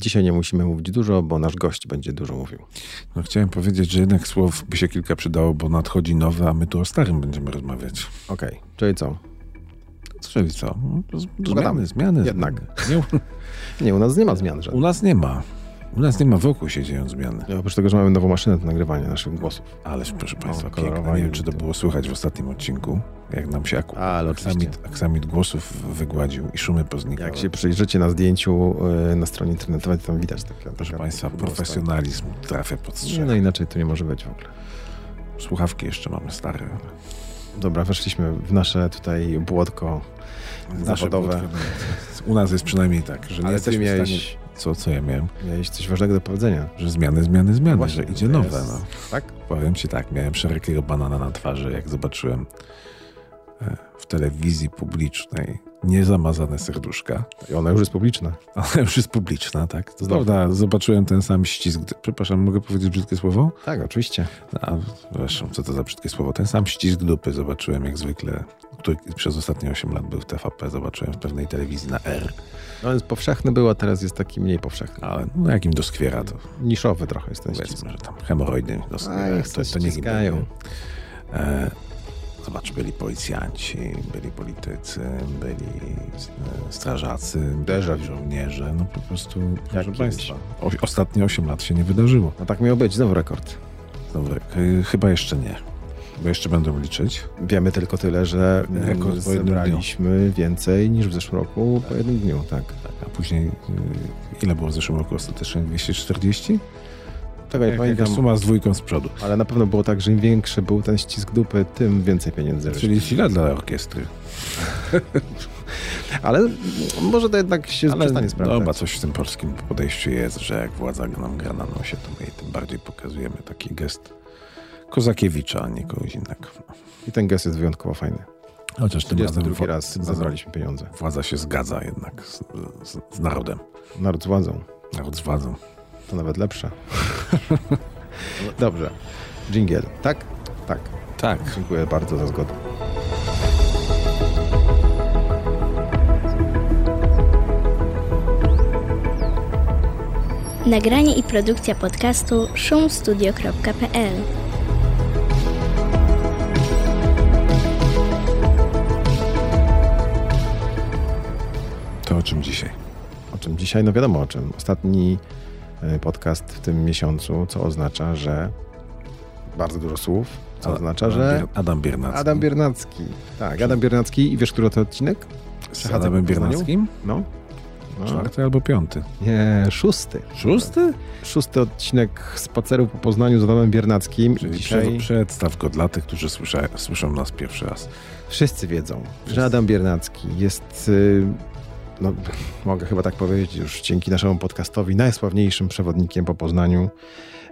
Dzisiaj nie musimy mówić dużo, bo nasz gość będzie dużo mówił. No, chciałem powiedzieć, że jednak słów by się kilka przydało, bo nadchodzi nowe, a my tu o starym będziemy rozmawiać. Okej, okay. czyli co? Czyli co? No, zmiany, zmiany. Jednak. Nie, nie, u nas nie ma zmian żadnych. U nas nie ma. U nas nie ma wokół się dzieją zmiany. Ja, oprócz tego, że mamy nową maszynę do nagrywania naszych głosów. Ależ proszę Państwa, piękne. Nie wiem, czy to było słychać w ostatnim odcinku, jak nam się ak- Ale aksamit, aksamit głosów wygładził i szumy poznikały. Jak się przyjrzycie na zdjęciu yy, na stronie internetowej, to tam widać takie. Proszę Państwa, profesjonalizm trafia pod strzech. No inaczej to nie może być w ogóle. Słuchawki jeszcze mamy stare. Dobra, weszliśmy w nasze tutaj błotko zawodowe. Błotko, u nas jest przynajmniej tak, że nie Ale ty miałeś co, co ja miałem? Miałeś coś ważnego do powiedzenia. Że zmiany, zmiany, zmiany, Właśnie, że idzie nowe. Jest... No. Tak? Powiem ci tak, miałem szerokiego banana na twarzy, jak zobaczyłem e, w telewizji publicznej niezamazane serduszka. I ona już jest publiczna. Ona już jest publiczna, tak. To prawda, zobaczyłem ten sam ścisk. Przepraszam, mogę powiedzieć brzydkie słowo? Tak, oczywiście. A, zresztą, co to za brzydkie słowo? Ten sam ścisk dupy zobaczyłem jak zwykle, który przez ostatnie 8 lat był w TVP, zobaczyłem w pewnej telewizji na R. No jest powszechny był, a teraz jest taki mniej powszechny. Ale no jakim doskwiera to? Niszowy trochę jest ten Powiedzmy, że tam hemoroidy doskwiera. A, to, to nie e, Zobacz, byli policjanci, byli politycy, byli e, strażacy, byli żołnierze. No po prostu, proszę Państwa, o, ostatnie 8 lat się nie wydarzyło. No tak miał być, znowu rekord. Znowu, chyba jeszcze nie bo jeszcze będą liczyć. Wiemy tylko tyle, że rekord zebraliśmy więcej niż w zeszłym roku po jednym dniu, tak. A później y, ile było w zeszłym roku ostatecznie? 240? Tego nie pamiętam. suma z dwójką z przodu. Ale na pewno było tak, że im większy był ten ścisk dupy, tym więcej pieniędzy. Czyli źle dla orkiestry. Ale może to jednak się Ale przestanie sprawdzać. Dobra, coś w tym polskim podejściu jest, że jak władza nam gra na nosie, to my jej tym bardziej pokazujemy taki gest Kozakiewicza, a nie kogoś innego. I ten gest jest wyjątkowo fajny. Chociaż tym razem drugi raz zabraliśmy pieniądze. Władza się zgadza jednak z, z, z, narodem. Naród z władzą. Naród z władzą. To nawet lepsze. Dobrze. Jingle. Tak? Tak. Tak. Dziękuję bardzo za zgodę. Nagranie i produkcja podcastu szumstudio.pl To o czym dzisiaj? O czym dzisiaj? No wiadomo o czym. Ostatni podcast w tym miesiącu, co oznacza, że bardzo dużo słów, co oznacza, że... Adam Biernacki. Adam Biernacki. Tak, Adam Biernacki. I wiesz, który to odcinek? Z Adamem Biernackim? No. no. Czwarty albo piąty? Nie, szósty. Szósty? Szósty odcinek spaceru po Poznaniu z Adamem Biernackim. Czyli Dzisiaj... przedstaw go dla tych, którzy słysza, słyszą nas pierwszy raz. Wszyscy wiedzą, Wszyscy. że Adam Biernacki jest... Y no, mogę chyba tak powiedzieć, już dzięki naszemu podcastowi najsławniejszym przewodnikiem po Poznaniu.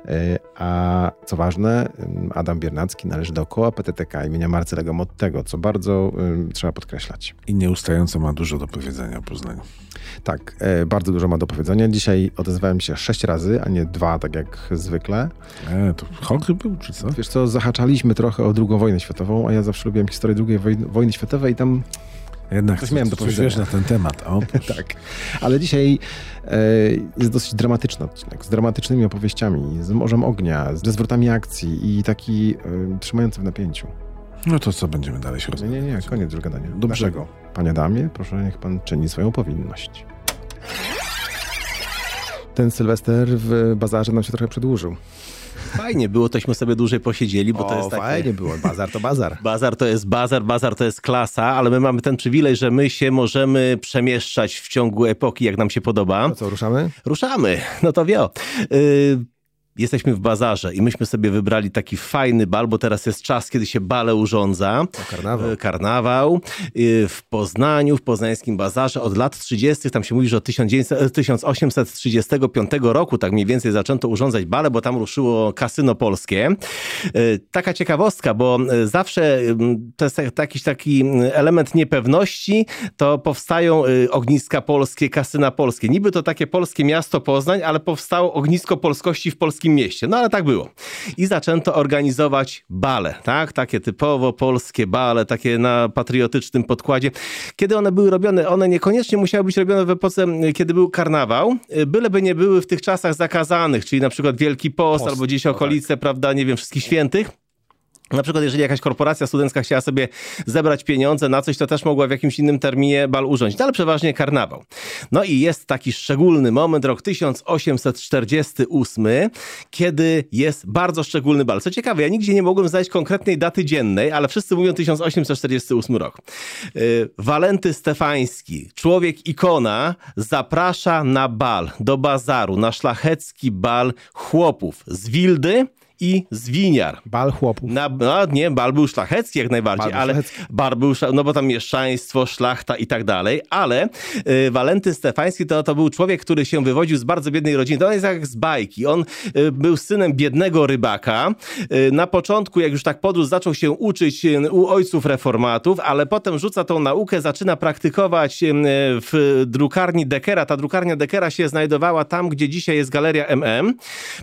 E, a co ważne, Adam Biernacki należy do koła PTTK imienia Marcelego Mottego, co bardzo trzeba podkreślać. I nieustająco ma dużo do powiedzenia o Poznaniu. Tak, e, bardzo dużo ma do powiedzenia. Dzisiaj odezwałem się sześć razy, a nie dwa, tak jak zwykle. E, to chory był, czy co? Wiesz co, zahaczaliśmy trochę o II wojnę światową, a ja zawsze lubiłem historię II wojny światowej i tam jednak coś miałem do powiedzenia. na ten temat. Tak. Ale dzisiaj e, jest dosyć dramatyczny odcinek, z dramatycznymi opowieściami, z morzem ognia, ze zwrotami akcji i taki e, trzymający w napięciu. No to co będziemy dalej się rozmawiać? Nie, nie, nie, koniec już gadania. Dobrze. Panie Damie, proszę, niech pan czyni swoją powinność. Ten Sylwester w bazarze nam się trochę przedłużył. Fajnie było, tośmy sobie dłużej posiedzieli, bo o, to jest takie... fajnie było, bazar to bazar. Bazar to jest bazar, bazar to jest klasa, ale my mamy ten przywilej, że my się możemy przemieszczać w ciągu epoki, jak nam się podoba. No co, ruszamy? Ruszamy, no to wio. Yy jesteśmy w bazarze i myśmy sobie wybrali taki fajny bal, bo teraz jest czas, kiedy się bale urządza. O, karnawał. E, karnawał. E, w Poznaniu, w poznańskim bazarze od lat 30., tam się mówi, że od 1835 e, roku tak mniej więcej zaczęto urządzać bale, bo tam ruszyło kasyno polskie. Taka ciekawostka, bo zawsze to jest jakiś taki element niepewności, to powstają ogniska polskie, kasyna polskie. Niby to takie polskie miasto Poznań, ale powstało ognisko polskości w polskim takim mieście. No ale tak było. I zaczęto organizować bale, tak? Takie typowo polskie bale, takie na patriotycznym podkładzie. Kiedy one były robione, one niekoniecznie musiały być robione w epoce, kiedy był karnawał, byleby nie były w tych czasach zakazanych, czyli na przykład Wielki Post, Post albo gdzieś no okolice, tak. prawda, nie wiem, wszystkich świętych. Na przykład, jeżeli jakaś korporacja studencka chciała sobie zebrać pieniądze na coś, to też mogła w jakimś innym terminie bal urządzić, no, ale przeważnie karnawał. No i jest taki szczególny moment, rok 1848, kiedy jest bardzo szczególny bal. Co ciekawe, ja nigdzie nie mogłem znaleźć konkretnej daty dziennej, ale wszyscy mówią 1848 rok. Yy, Walenty Stefański, człowiek ikona, zaprasza na bal, do bazaru, na szlachecki bal chłopów z Wildy, i zwiniar. Bal chłopów. Na, no nie, bal był szlachecki jak najbardziej, bal ale szlachecki. był, no bo tam mieszczaństwo, szlachta i tak dalej, ale y, Walentyn Stefański to, to był człowiek, który się wywodził z bardzo biednej rodziny. To on jest jak z bajki. On y, był synem biednego rybaka. Y, na początku, jak już tak podróż, zaczął się uczyć y, u ojców reformatów, ale potem rzuca tą naukę, zaczyna praktykować y, w drukarni Dekera. Ta drukarnia Dekera się znajdowała tam, gdzie dzisiaj jest Galeria MM.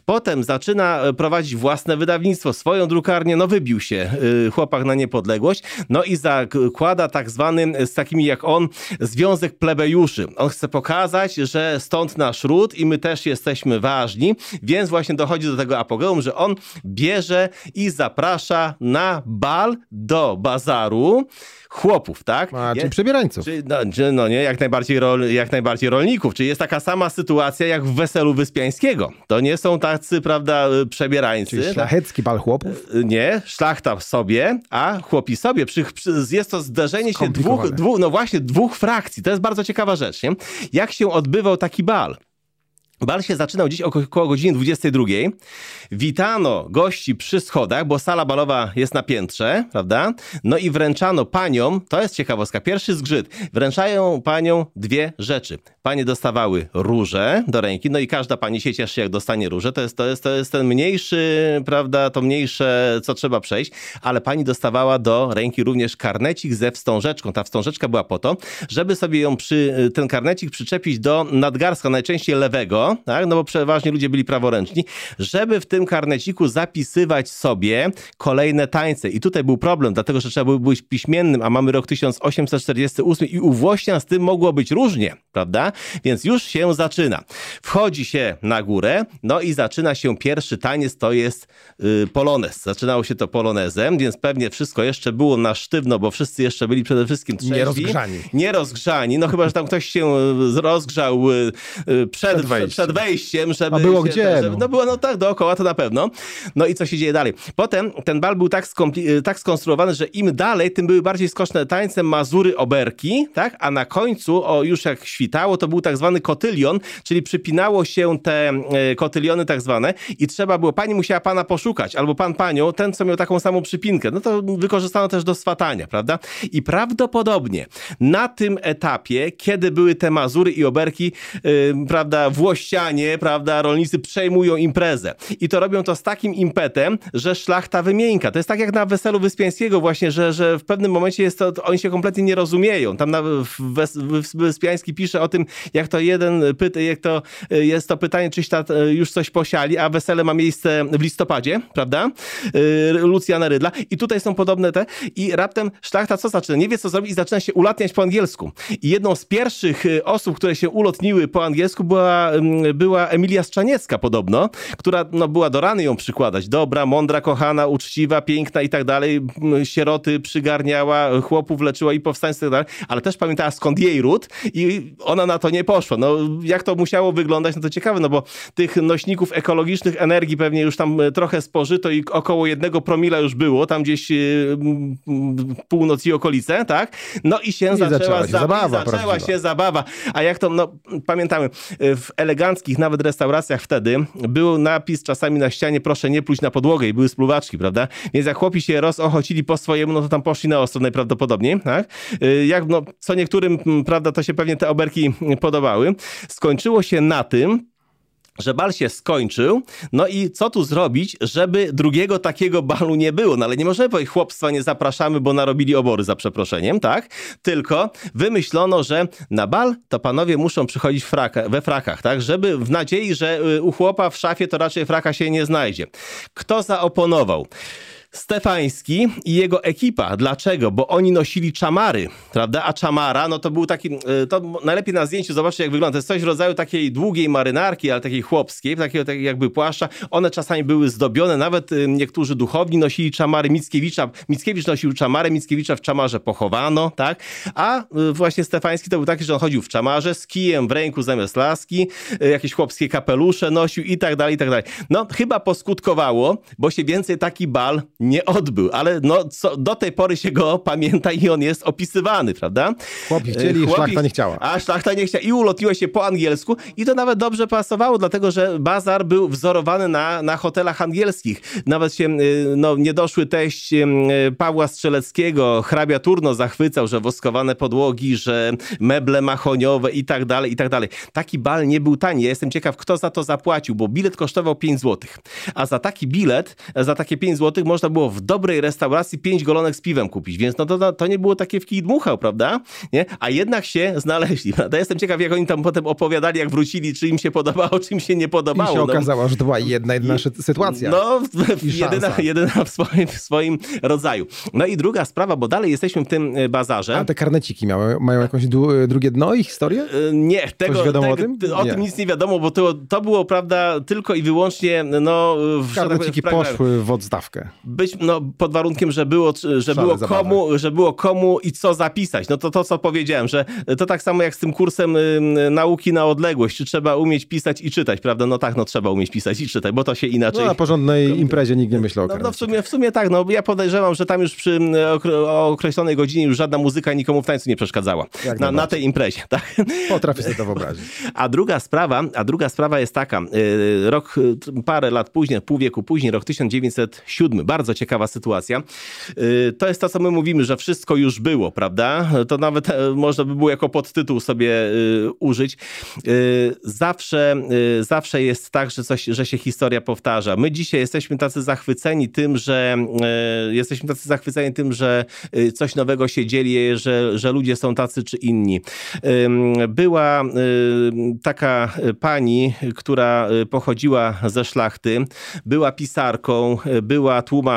Potem zaczyna y, prowadzić własne wydawnictwo, swoją drukarnię, no wybił się y, chłopak na niepodległość, no i zakłada tak zwany, z takimi jak on, Związek Plebejuszy. On chce pokazać, że stąd nasz ród i my też jesteśmy ważni, więc właśnie dochodzi do tego apogeum, że on bierze i zaprasza na bal do bazaru, chłopów, tak? A, czyli przebierańców. Czy, no, czy, no, nie, jak najbardziej, rol, jak najbardziej rolników. Czyli jest taka sama sytuacja jak w Weselu Wyspiańskiego. To nie są tacy, prawda, przebierańcy. Czyli szlachecki bal chłopów? Y, nie, szlachta sobie, a chłopi sobie. Przy, przy, jest to zderzenie się dwóch, dwóch, no właśnie, dwóch frakcji. To jest bardzo ciekawa rzecz, nie? Jak się odbywał taki bal? Bal się zaczynał dziś około godziny 22. Witano gości przy schodach, bo sala balowa jest na piętrze, prawda? No i wręczano paniom, to jest ciekawostka, pierwszy zgrzyt, wręczają paniom dwie rzeczy. Panie dostawały róże do ręki, no i każda pani się cieszy, jak dostanie róże. To jest, to jest, to jest ten mniejszy, prawda, to mniejsze, co trzeba przejść, ale pani dostawała do ręki również karnecik ze wstążeczką. Ta wstążeczka była po to, żeby sobie ją przy, ten karnecik przyczepić do nadgarstka, najczęściej lewego, tak? no bo przeważnie ludzie byli praworęczni, żeby w tym karneciku zapisywać sobie kolejne tańce. I tutaj był problem, dlatego że trzeba było być piśmiennym, a mamy rok 1848 i u Włościan z tym mogło być różnie, prawda? Więc już się zaczyna. Wchodzi się na górę, no i zaczyna się pierwszy taniec, to jest yy, polonez. Zaczynało się to polonezem, więc pewnie wszystko jeszcze było na sztywno, bo wszyscy jeszcze byli przede wszystkim trzeźwi. Nierozgrzani. Nierozgrzani, no chyba, że tam ktoś się y, rozgrzał yy, przed, przed, przed przed wejściem, żeby... A było się, gdzie? Żeby, no było no tak, dookoła to na pewno. No i co się dzieje dalej? Potem ten bal był tak, tak skonstruowany, że im dalej, tym były bardziej skoczne tańce, mazury, oberki, tak? A na końcu, o już jak świtało, to był tak zwany kotylion, czyli przypinało się te e, kotyliony tak zwane i trzeba było, pani musiała pana poszukać, albo pan panią, ten co miał taką samą przypinkę. No to wykorzystano też do swatania, prawda? I prawdopodobnie na tym etapie, kiedy były te mazury i oberki, yy, prawda, włości włościanie, prawda, rolnicy przejmują imprezę. I to robią to z takim impetem, że szlachta wymienka. To jest tak jak na weselu Wyspiańskiego właśnie, że, że w pewnym momencie jest to, oni się kompletnie nie rozumieją. Tam na, Wes, Wyspiański pisze o tym, jak to jeden pyta, jak to jest to pytanie, czyś ta już coś posiali, a wesele ma miejsce w listopadzie, prawda? Y, Lucjana Rydla. I tutaj są podobne te. I raptem szlachta co zaczyna? Nie wie, co zrobić i zaczyna się ulatniać po angielsku. I jedną z pierwszych y, osób, które się ulotniły po angielsku była była Emilia Strzaniecka podobno, która no, była do rany ją przykładać. Dobra, mądra, kochana, uczciwa, piękna i tak dalej. Sieroty przygarniała, chłopów leczyła i powstańcy i tak dalej, ale też pamiętała skąd jej ród i ona na to nie poszła. No jak to musiało wyglądać, no to ciekawe, no bo tych nośników ekologicznych energii pewnie już tam e, trochę spożyto i około jednego promila już było, tam gdzieś yy, północ i okolice, tak? No i się zaczęła, zaczęła się zabawa. Zaczęła się zabawa. A jak to, no pamiętamy, w elegancji eleganckich nawet restauracjach wtedy był napis czasami na ścianie proszę nie pluć na podłogę i były spluwaczki, prawda? Więc jak chłopi się rozochocili po swojemu, no to tam poszli na ostro najprawdopodobniej, tak? Jak, no, co niektórym, prawda, to się pewnie te oberki podobały. Skończyło się na tym, że bal się skończył, no i co tu zrobić, żeby drugiego takiego balu nie było? No ale nie możemy powiedzieć, chłopstwa nie zapraszamy, bo narobili obory za przeproszeniem, tak? Tylko wymyślono, że na bal to panowie muszą przychodzić fraka, we frakach, tak? Żeby w nadziei, że y, u chłopa w szafie to raczej fraka się nie znajdzie. Kto zaoponował? Stefański i jego ekipa. Dlaczego? Bo oni nosili czamary, prawda? A czamara, no to był taki, e, to najlepiej na zdjęciu zobaczcie jak wygląda. To jest coś w rodzaju takiej długiej marynarki, ale takiej chłopskiej, takiego, takiego jakby płaszcza. One czasami były zdobione, nawet e, niektórzy duchowni nosili czamary Mickiewicza. Mickiewicz nosił czamary, Mickiewicza w czamarze pochowano, tak? A e, właśnie Stefański to był taki, że on chodził w czamarze z kijem w ręku zamiast laski, jakieś chłopskie kapelusze nosił i tak dalej, i tak dalej. No chyba poskutkowało, bo się więcej taki bal nie odbył, ale no, co, do tej pory się go pamięta i on jest opisywany, prawda? Chłopi chcieli, Chłopi, szlachta nie chciała. A szlachta nie chciała i ulotiło się po angielsku i to nawet dobrze pasowało, dlatego że bazar był wzorowany na, na hotelach angielskich. Nawet się y, no, niedoszły teść y, Pawła Strzeleckiego, hrabia Turno zachwycał, że woskowane podłogi, że meble mahoniowe i tak dalej, i tak dalej. Taki bal nie był tani. Ja jestem ciekaw, kto za to zapłacił, bo bilet kosztował 5 zł. A za taki bilet, za takie 5 zł można było w dobrej restauracji pięć golonek z piwem kupić, więc no to, to nie było takie w kij dmuchał, prawda? Nie? A jednak się znaleźli, prawda? Jestem ciekaw, jak oni tam potem opowiadali, jak wrócili, czy im się podobało, czy im się nie podobało. I się no, okazało, że to była jedna, jedna sytuacja. No, jedyna, jedyna w swoim, w swoim rodzaju. No i druga sprawa, bo dalej jesteśmy w tym e, bazarze. A te karneciki miały, mają jakąś e, drugie dno i historię? E, nie, tego, wiadomo tego, o tym? O nie. tym nic nie wiadomo, bo to, to było, prawda, tylko i wyłącznie, no... W, karneciki w poszły w odstawkę. Być, no, pod warunkiem, że było, że było komu, że było komu i co zapisać. No to to, co powiedziałem, że to tak samo jak z tym kursem y, nauki na odległość, czy trzeba umieć pisać i czytać, prawda? No tak, no trzeba umieć pisać i czytać, bo to się inaczej... No na porządnej imprezie nikt nie myślał o no, no w, sumie, w sumie tak, no ja podejrzewam, że tam już przy określonej godzinie już żadna muzyka nikomu w tańcu nie przeszkadzała. Na, na, tej imprezie, tak? Potrafię sobie to wyobrazić. A druga sprawa, a druga sprawa jest taka, y, rok, parę lat później, pół wieku później, rok 1907, bardzo ciekawa sytuacja. Y, to jest to, co my mówimy, że wszystko już było, prawda? To nawet e, można by było jako podtytuł sobie y, użyć. Y, zawsze, zawsze jest tak, że, coś, że się historia powtarza. My dzisiaj jesteśmy tacy zachwyceni tym, że jesteśmy tacy zachwyceni tym, że coś nowego się dzieje, że, że ludzie są tacy czy inni. Była taka pani, która pochodziła ze szlachty, była pisarką, była tłumaczką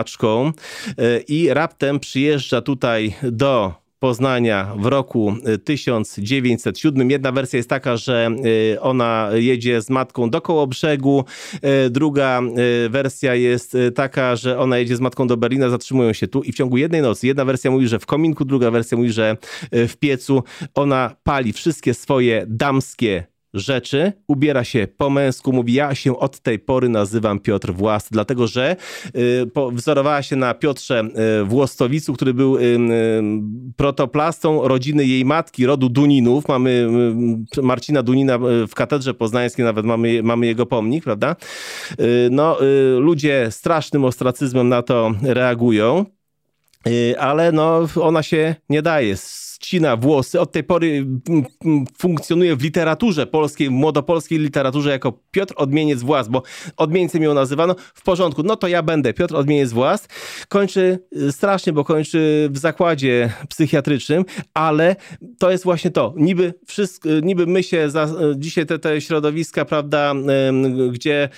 i raptem przyjeżdża tutaj do Poznania w roku 1907. Jedna wersja jest taka, że y, ona jedzie z matką do Kołobrzegu. Druga wersja jest taka, że ona jedzie z matką do Berlina, zatrzymują się tu i w ciągu jednej nocy. Jedna wersja mówi, że w kominku, druga wersja mówi, że w piecu. Ona pali wszystkie swoje damskie rzeczy, ubiera się po męsku, mówi ja się od tej pory nazywam Piotr Włas, dlatego że y, po, wzorowała się na Piotrze y, Włostowicu, który był y, y protoplastą rodziny jej matki, rodu Duninów. Mamy y, Marcina Dunina y, w katedrze poznańskiej, nawet mamy, mamy jego pomnik, prawda? No, ludzie strasznym ostracyzmem na to reagują ale no, ona się nie daje ścina włosy. Od tej pory funkcjonuje w literaturze polskiej, młodopolskiej literaturze jako Piotr Odmieniec Włas, bo odmieńcem ją nazywano. W porządku, no to ja będę Piotr Odmieniec Włas. Kończy y, strasznie, bo kończy w zakładzie psychiatrycznym, ale to jest właśnie to. Niby, wszystko, y, niby my się za, y, dzisiaj te, te środowiska, prawda, gdzie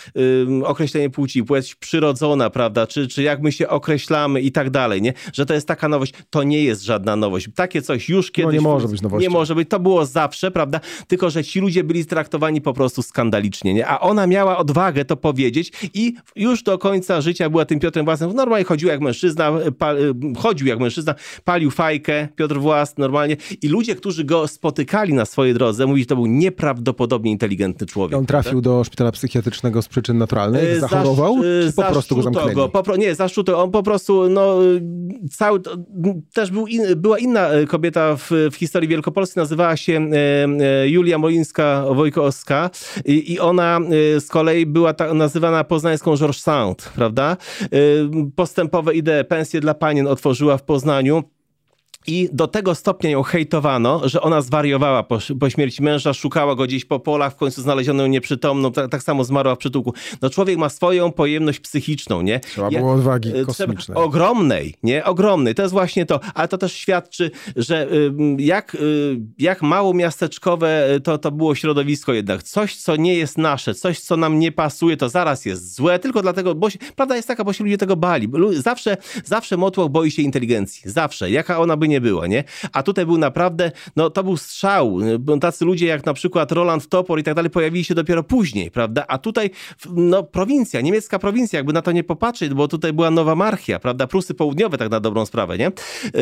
określenie płci, płeć przyrodzona, prawda, czy, czy jak my się określamy i tak dalej, nie? Że to jest taka nowość. To nie jest żadna nowość. Takie coś już kiedyś... No nie może być nowością. Nie może być, to było zawsze, prawda? Tylko, że ci ludzie byli traktowani po prostu skandalicznie, nie? A ona miała odwagę to powiedzieć i już do końca życia była tym Piotrem Własnym. Normalnie chodził jak mężczyzna, pal, chodził jak mężczyzna, palił fajkę, Piotr Włas normalnie i ludzie, którzy go spotykali na swojej drodze, mówili, że to był nieprawdopodobnie inteligentny człowiek. On trafił prawda? do szpitala psychiatrycznego z przyczyn naturalnych, e, zachorował, czy po prostu go zamknęli? Go, po, nie, zaszczuto. On po prostu, no, cały, też był in, była inna kobieta, kobieta w, w historii Wielkopolski nazywała się e, e, Julia Molińska-Wojkowska i, i ona e, z kolei była ta, nazywana poznańską Georges Sand, prawda? Postępowe idee, pensje dla panien otworzyła w Poznaniu. I do tego stopnia ją hejtowano, że ona zwariowała po, po, śmierci męża, szukała go gdzieś po polach, w końcu znaleziono ją nieprzytomną, tak, tak samo zmarła w przytułku. No człowiek ma swoją pojemność psychiczną, nie? Trzeba było odwagi e, kosmicznej. Ogromnej, nie? Ogromnej. To jest właśnie to. Ale to też świadczy, że jak, y, jak mało miasteczkowe y, to, to było środowisko jednak. Coś, co nie jest nasze, coś, co nam nie pasuje, to zaraz jest złe, tylko dlatego, bo prawda jest taka, bo się ludzie tego bali. Zawsze, zawsze motłoch boi się inteligencji. Zawsze. Jaka ona by nie była, nie? A tutaj był naprawdę, no to był strzał. Tacy ludzie jak na przykład Roland Topor i tak dalej pojawili się dopiero później, prawda? A tutaj, no prowincja, niemiecka prowincja, jakby na to nie popatrzeć, bo tutaj była Nowa Marchia, prawda? Prusy Południowe, tak na dobrą sprawę, nie? Yy,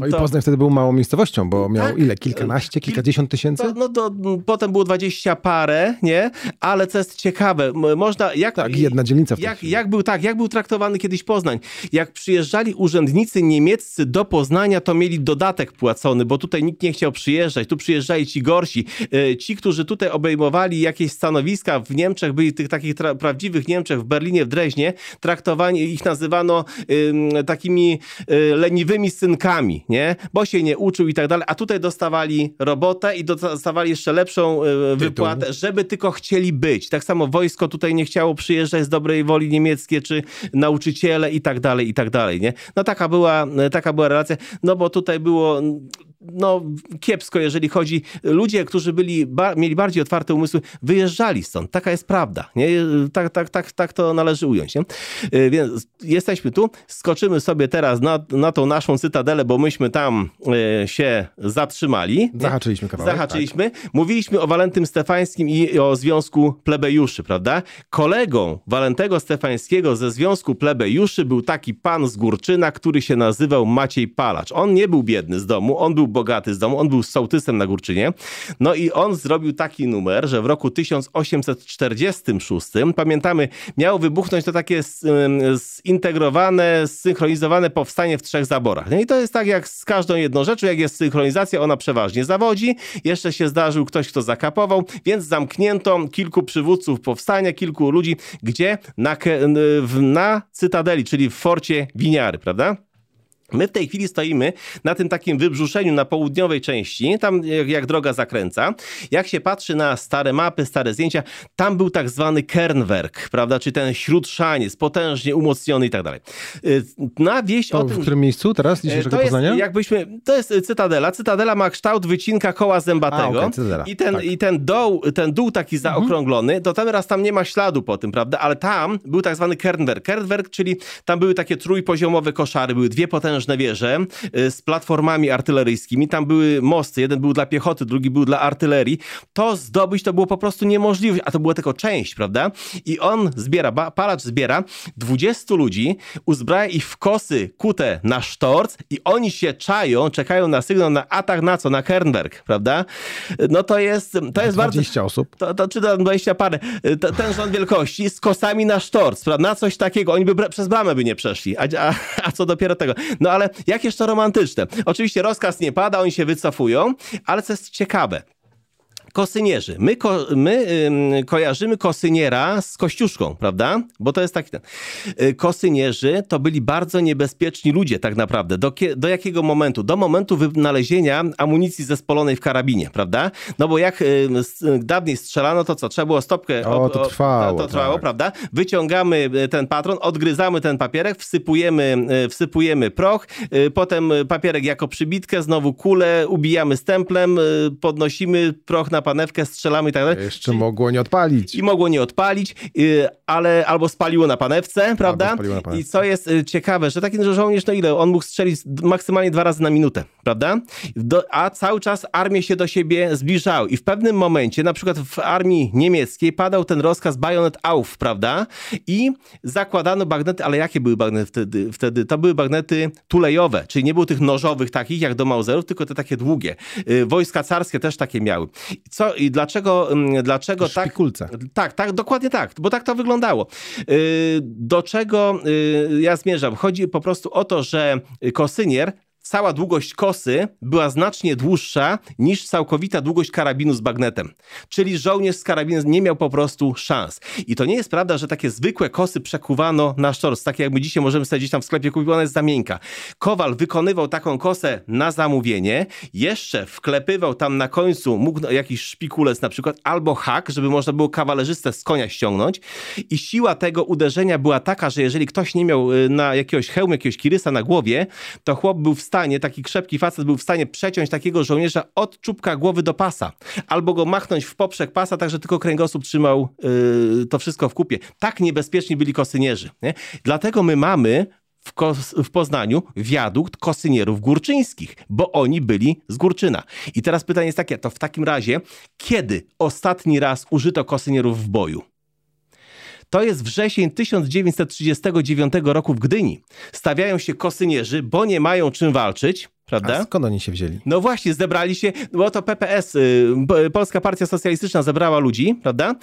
no i Poznań wtedy był małą miejscowością, bo miał tak, ile? Kilkanaście, kilkadziesiąt tysięcy? No, no to potem było dwadzieścia parę, nie? Ale co jest ciekawe, można... Jak, tak, jedna dzielnica w jak, jak był Tak, jak był traktowany kiedyś Poznań? Jak przyjeżdżali urzędnicy niemieccy do Poznania, to mieli dodatek płacony, bo tutaj nikt nie chciał przyjeżdżać. Tu przyjeżdżali ci gorsi. E, ci, którzy tutaj obejmowali jakieś stanowiska w Niemczech, byli tych takich prawdziwych Niemczech, w Berlinie, w Dreźnie, traktowani, ich nazywano y, takimi y, leniwymi synkami, nie? Bo się nie uczył i tak dalej. A tutaj dostawali robotę i dostawali jeszcze lepszą y, wypłatę, żeby tylko chcieli być. Tak samo wojsko tutaj nie chciało przyjeżdżać z dobrej woli niemieckie, czy nauczyciele i tak dalej, i tak dalej, nie? No taka była, taka była relacja, no bo tutaj było no, kiepsko, jeżeli chodzi. Ludzie, którzy byli, ba, mieli bardziej otwarte umysły, wyjeżdżali stąd. Taka jest prawda. Nie? Tak, tak, tak, tak to należy ująć. Nie? E, więc jesteśmy tu, skoczymy sobie teraz na, na tą naszą cytadelę, bo myśmy tam e, się zatrzymali. Zahaczyliśmy kawałek. Zahaczyliśmy. Tak. Mówiliśmy o Walentym Stefańskim i o Związku Plebejuszy, prawda? Kolegą Walentego Stefańskiego ze Związku Plebejuszy był taki pan z Górczyna, który się nazywał Maciej Palacz. On nie był biedny z domu, on był bogaty z domu, on był sołtysem na Górczynie. No i on zrobił taki numer, że w roku 1846, pamiętamy, miało wybuchnąć to takie zintegrowane, zsynchronizowane powstanie w trzech zaborach. No i to jest tak jak z każdą jedną rzeczą, jak jest synchronizacja, ona przeważnie zawodzi. Jeszcze się zdarzył ktoś, kto zakapował, więc zamknięto kilku przywódców powstania, kilku ludzi, gdzie na, na Cytadeli, czyli w forcie Winiary, prawda? My w tej chwili stoimy na tym takim wybrzuszeniu na południowej części, tam jak, jak, droga zakręca. Jak się patrzy na stare mapy, stare zdjęcia, tam był tak zwany Kernwerk, prawda, czy ten śródszaniec, potężnie umocniony i tak dalej. Y, na wieść to o tym... w którym miejscu teraz dzisiejszego to Poznania? Jest, jakbyśmy, to jest Cytadela. Cytadela ma kształt wycinka koła zębatego. A, okay, I, ten, tak. I ten dół, ten dół taki mhm. zaokrąglony, to teraz tam nie ma śladu po tym, prawda, ale tam był tak zwany Kernwerk. Kernwerk, czyli tam były takie trójpoziomowe koszary, były dwie potężne potężne wieże y, z platformami artyleryjskimi. Tam były mosty, jeden był dla piechoty, drugi był dla artylerii. To zdobyć to było po prostu niemożliwe, a to była tylko część, prawda? I on zbiera, palacz zbiera 20 ludzi, uzbraja ich w kosy kute na sztorc i oni się czają, czekają na sygnał na atak na co? Na Kernberg, prawda? No to jest, to jest 20 bardzo... osób. To, to, czy tam 20 parę. To, ten rząd wielkości z kosami na sztorc, prawda? Na coś takiego. Oni by przez bramę by nie przeszli. A, a, a co dopiero tego? No ale jakież to romantyczne. Oczywiście rozkaz nie pada, oni się wycofują, ale co jest ciekawe, kosynierzy. My, ko, my ym, kojarzymy kosyniera z kościuszką, prawda? Bo to jest taki... Y, kosynierzy to byli bardzo niebezpieczni ludzie tak naprawdę. Do, do jakiego momentu? Do momentu wynalezienia amunicji zespolonej w karabinie, prawda? No bo jak y, dawniej strzelano, to co? Trzeba było stopkę... O, to trwało. To, to trwało, tak. prawda? Wyciągamy y, ten patron, odgryzamy ten papierek, wsypujemy, y, wsypujemy proch, y, potem papierek jako przybitkę, znowu kulę, ubijamy stemplem, podnosimy proch na panewkę, strzelamy i tak dalej. Jeszcze Czyli... mogło nie odpalić. I mogło nie odpalić, yy, ale albo spaliło na panewce, prawda? Na panewce. I co jest y, ciekawe, że taki żołnierz, no ile? On mógł strzelić maksymalnie dwa razy na minutę, prawda? Do, a cały czas armie się do siebie zbliżały. I w pewnym momencie, na przykład w armii niemieckiej, padał ten rozkaz bajonet auf, prawda? I zakładano bagnety, ale jakie były bagnety wtedy? wtedy? To były bagnety tulejowe, czyli nie było tych nożowych takich jak do Mauserów, tylko te takie długie. Yy, wojska carskie też takie miały co i dlaczego, mm, dlaczego tak... Szpikulce. Tak, tak, dokładnie tak, bo tak to wyglądało. Y, do czego y, ja zmierzam? Chodzi po prostu o to, że kosynier cała długość kosy była znacznie dłuższa niż całkowita długość karabinu z bagnetem. Czyli żołnierz z karabinem nie miał po prostu szans. I to nie jest prawda, że takie zwykłe kosy przekuwano na sztorc, takie jak my dzisiaj możemy sobie gdzieś tam w sklepie kupić, ona jest za miękka. Kowal wykonywał taką kosę na zamówienie, jeszcze wklepywał tam na końcu, mógł jakiś szpikulec na przykład, albo hak, żeby można było kawalerzystę z konia ściągnąć i siła tego uderzenia była taka, że jeżeli ktoś nie miał y, na jakiegoś hełmu, jakiegoś kirysa na głowie, to chłop był w stanie, taki krzepki facet był w stanie przeciąć takiego żołnierza od czubka głowy do pasa, albo go machnąć w poprzek pasa, tak że tylko kręgosłup trzymał yy, to wszystko w kupie. Tak niebezpieczni byli kosynierzy. Nie? Dlatego my mamy w, w, Poznaniu wiadukt kosynierów górczyńskich, bo oni byli z Górczyna. I teraz pytanie jest takie, to w takim razie, kiedy ostatni raz użyto kosynierów w boju? To jest wrzesień 1939 roku w Gdyni. Stawiają się kosynierzy, bo nie mają czym walczyć prawda? A skąd oni się wzięli? No właśnie, zebrali się, bo to PPS, y, Polska Partia Socjalistyczna zebrała ludzi, prawda?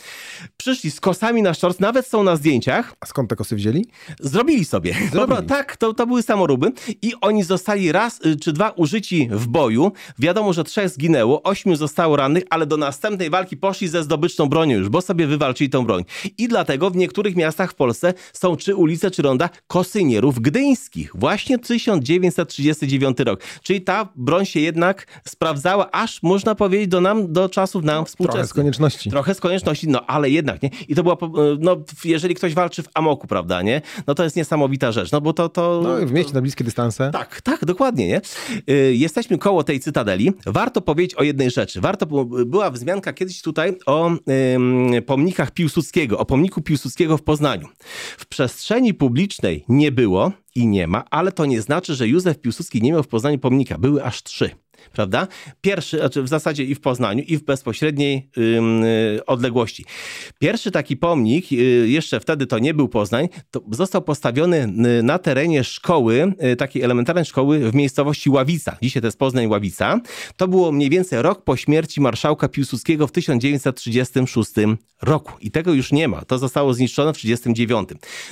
Przyszli z kosami na sztorc, nawet są na zdjęciach. A skąd te kosy wzięli? Zrobili sobie. Zrobili. tak, to, to były samoróby i oni zostali raz y, czy dwa użyci w boju. Wiadomo, że trzech zginęło, ośmiu zostało rannych, ale do następnej walki poszli ze zdobyczną bronią już, bo sobie wywalczyli tą broń. I dlatego w niektórych miastach w Polsce są czy ulice, czy ronda kosynierów gdyńskich. Właśnie 1939 rok. Czyli ta broń się jednak sprawdzała, aż można powiedzieć do nam, do czasów nam współczesnych. Trochę z konieczności. Trochę z konieczności, no ale jednak, nie? I to była, no jeżeli ktoś walczy w amoku, prawda, nie? No to jest niesamowita rzecz, no bo to... to no w mieście na bliskie dystanse. Tak, tak, dokładnie, nie? Y, jesteśmy koło tej cytadeli. Warto powiedzieć o jednej rzeczy. Warto, była wzmianka kiedyś tutaj o ym, pomnikach Piłsudskiego, o pomniku Piłsudskiego w Poznaniu. W przestrzeni publicznej nie było, i nie ma, ale to nie znaczy, że Józef Piłsudski nie miał w Poznaniu pomnika. Były aż trzy prawda? Pierwszy, znaczy w zasadzie i w Poznaniu, i w bezpośredniej yy, odległości. Pierwszy taki pomnik, yy, jeszcze wtedy to nie był Poznań, to został postawiony na terenie szkoły, yy, takiej elementarnej szkoły w miejscowości Ławica. Dzisiaj to jest Poznań Ławica. To było mniej więcej rok po śmierci marszałka Piłsudskiego w 1936 roku. I tego już nie ma. To zostało zniszczone w 1939.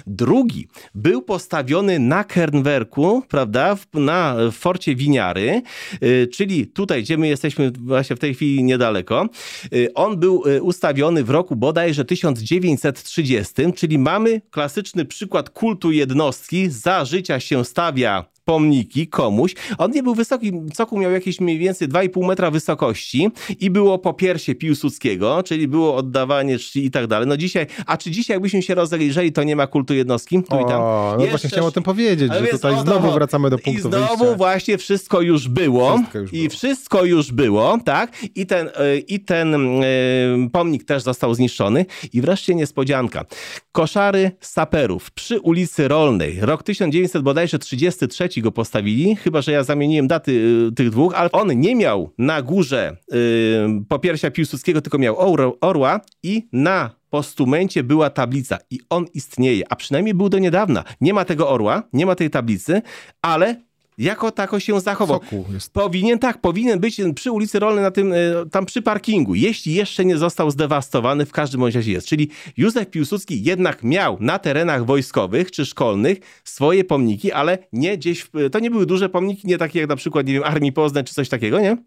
Drugi był postawiony na Kernwerku, prawda, na forcie Winiary, y, czyli tutaj, gdzie my jesteśmy właśnie w tej chwili niedaleko, y, on był y, ustawiony w roku bodajże 1930, czyli mamy klasyczny przykład kultu jednostki, za życia się stawia pomniki komuś. On nie był wysoki, cokół miał jakieś mniej więcej 2,5 metra wysokości i było po piersie Piłsudskiego, czyli było oddawanie czci i tak dalej. No dzisiaj, a czy dzisiaj jakbyśmy się rozejrzeli, to nie ma kultu jednostki? Tu o, i tam. No Jeszcze... właśnie chciałem o tym powiedzieć, że tutaj znowu wracamy do punktu I znowu wyjścia. właśnie wszystko już było. Wszystko już I było. wszystko już było, tak? I ten, e, i ten e, pomnik też został zniszczony. I wreszcie niespodzianka. Koszary saperów przy ulicy Rolnej. Rok 1900 bodajże 33 go postawili, chyba że ja zamieniłem daty y, tych dwóch, ale on nie miał na górze y, popiersia Piłsudskiego, tylko miał orła i na postumencie była tablica i on istnieje, a przynajmniej był do niedawna. Nie ma tego orła, nie ma tej tablicy, ale jako tako się zachował. Powinien, tak, powinien być przy ulicy Rolnej, na tym, e, tam przy parkingu, jeśli jeszcze nie został zdewastowany, w każdym razie jest. Czyli Józef Piłsudski jednak miał na terenach wojskowych czy szkolnych swoje pomniki, ale nie gdzieś, w, to nie były duże pomniki, nie takie jak na przykład, nie wiem, Armii Poznań czy coś takiego, nie?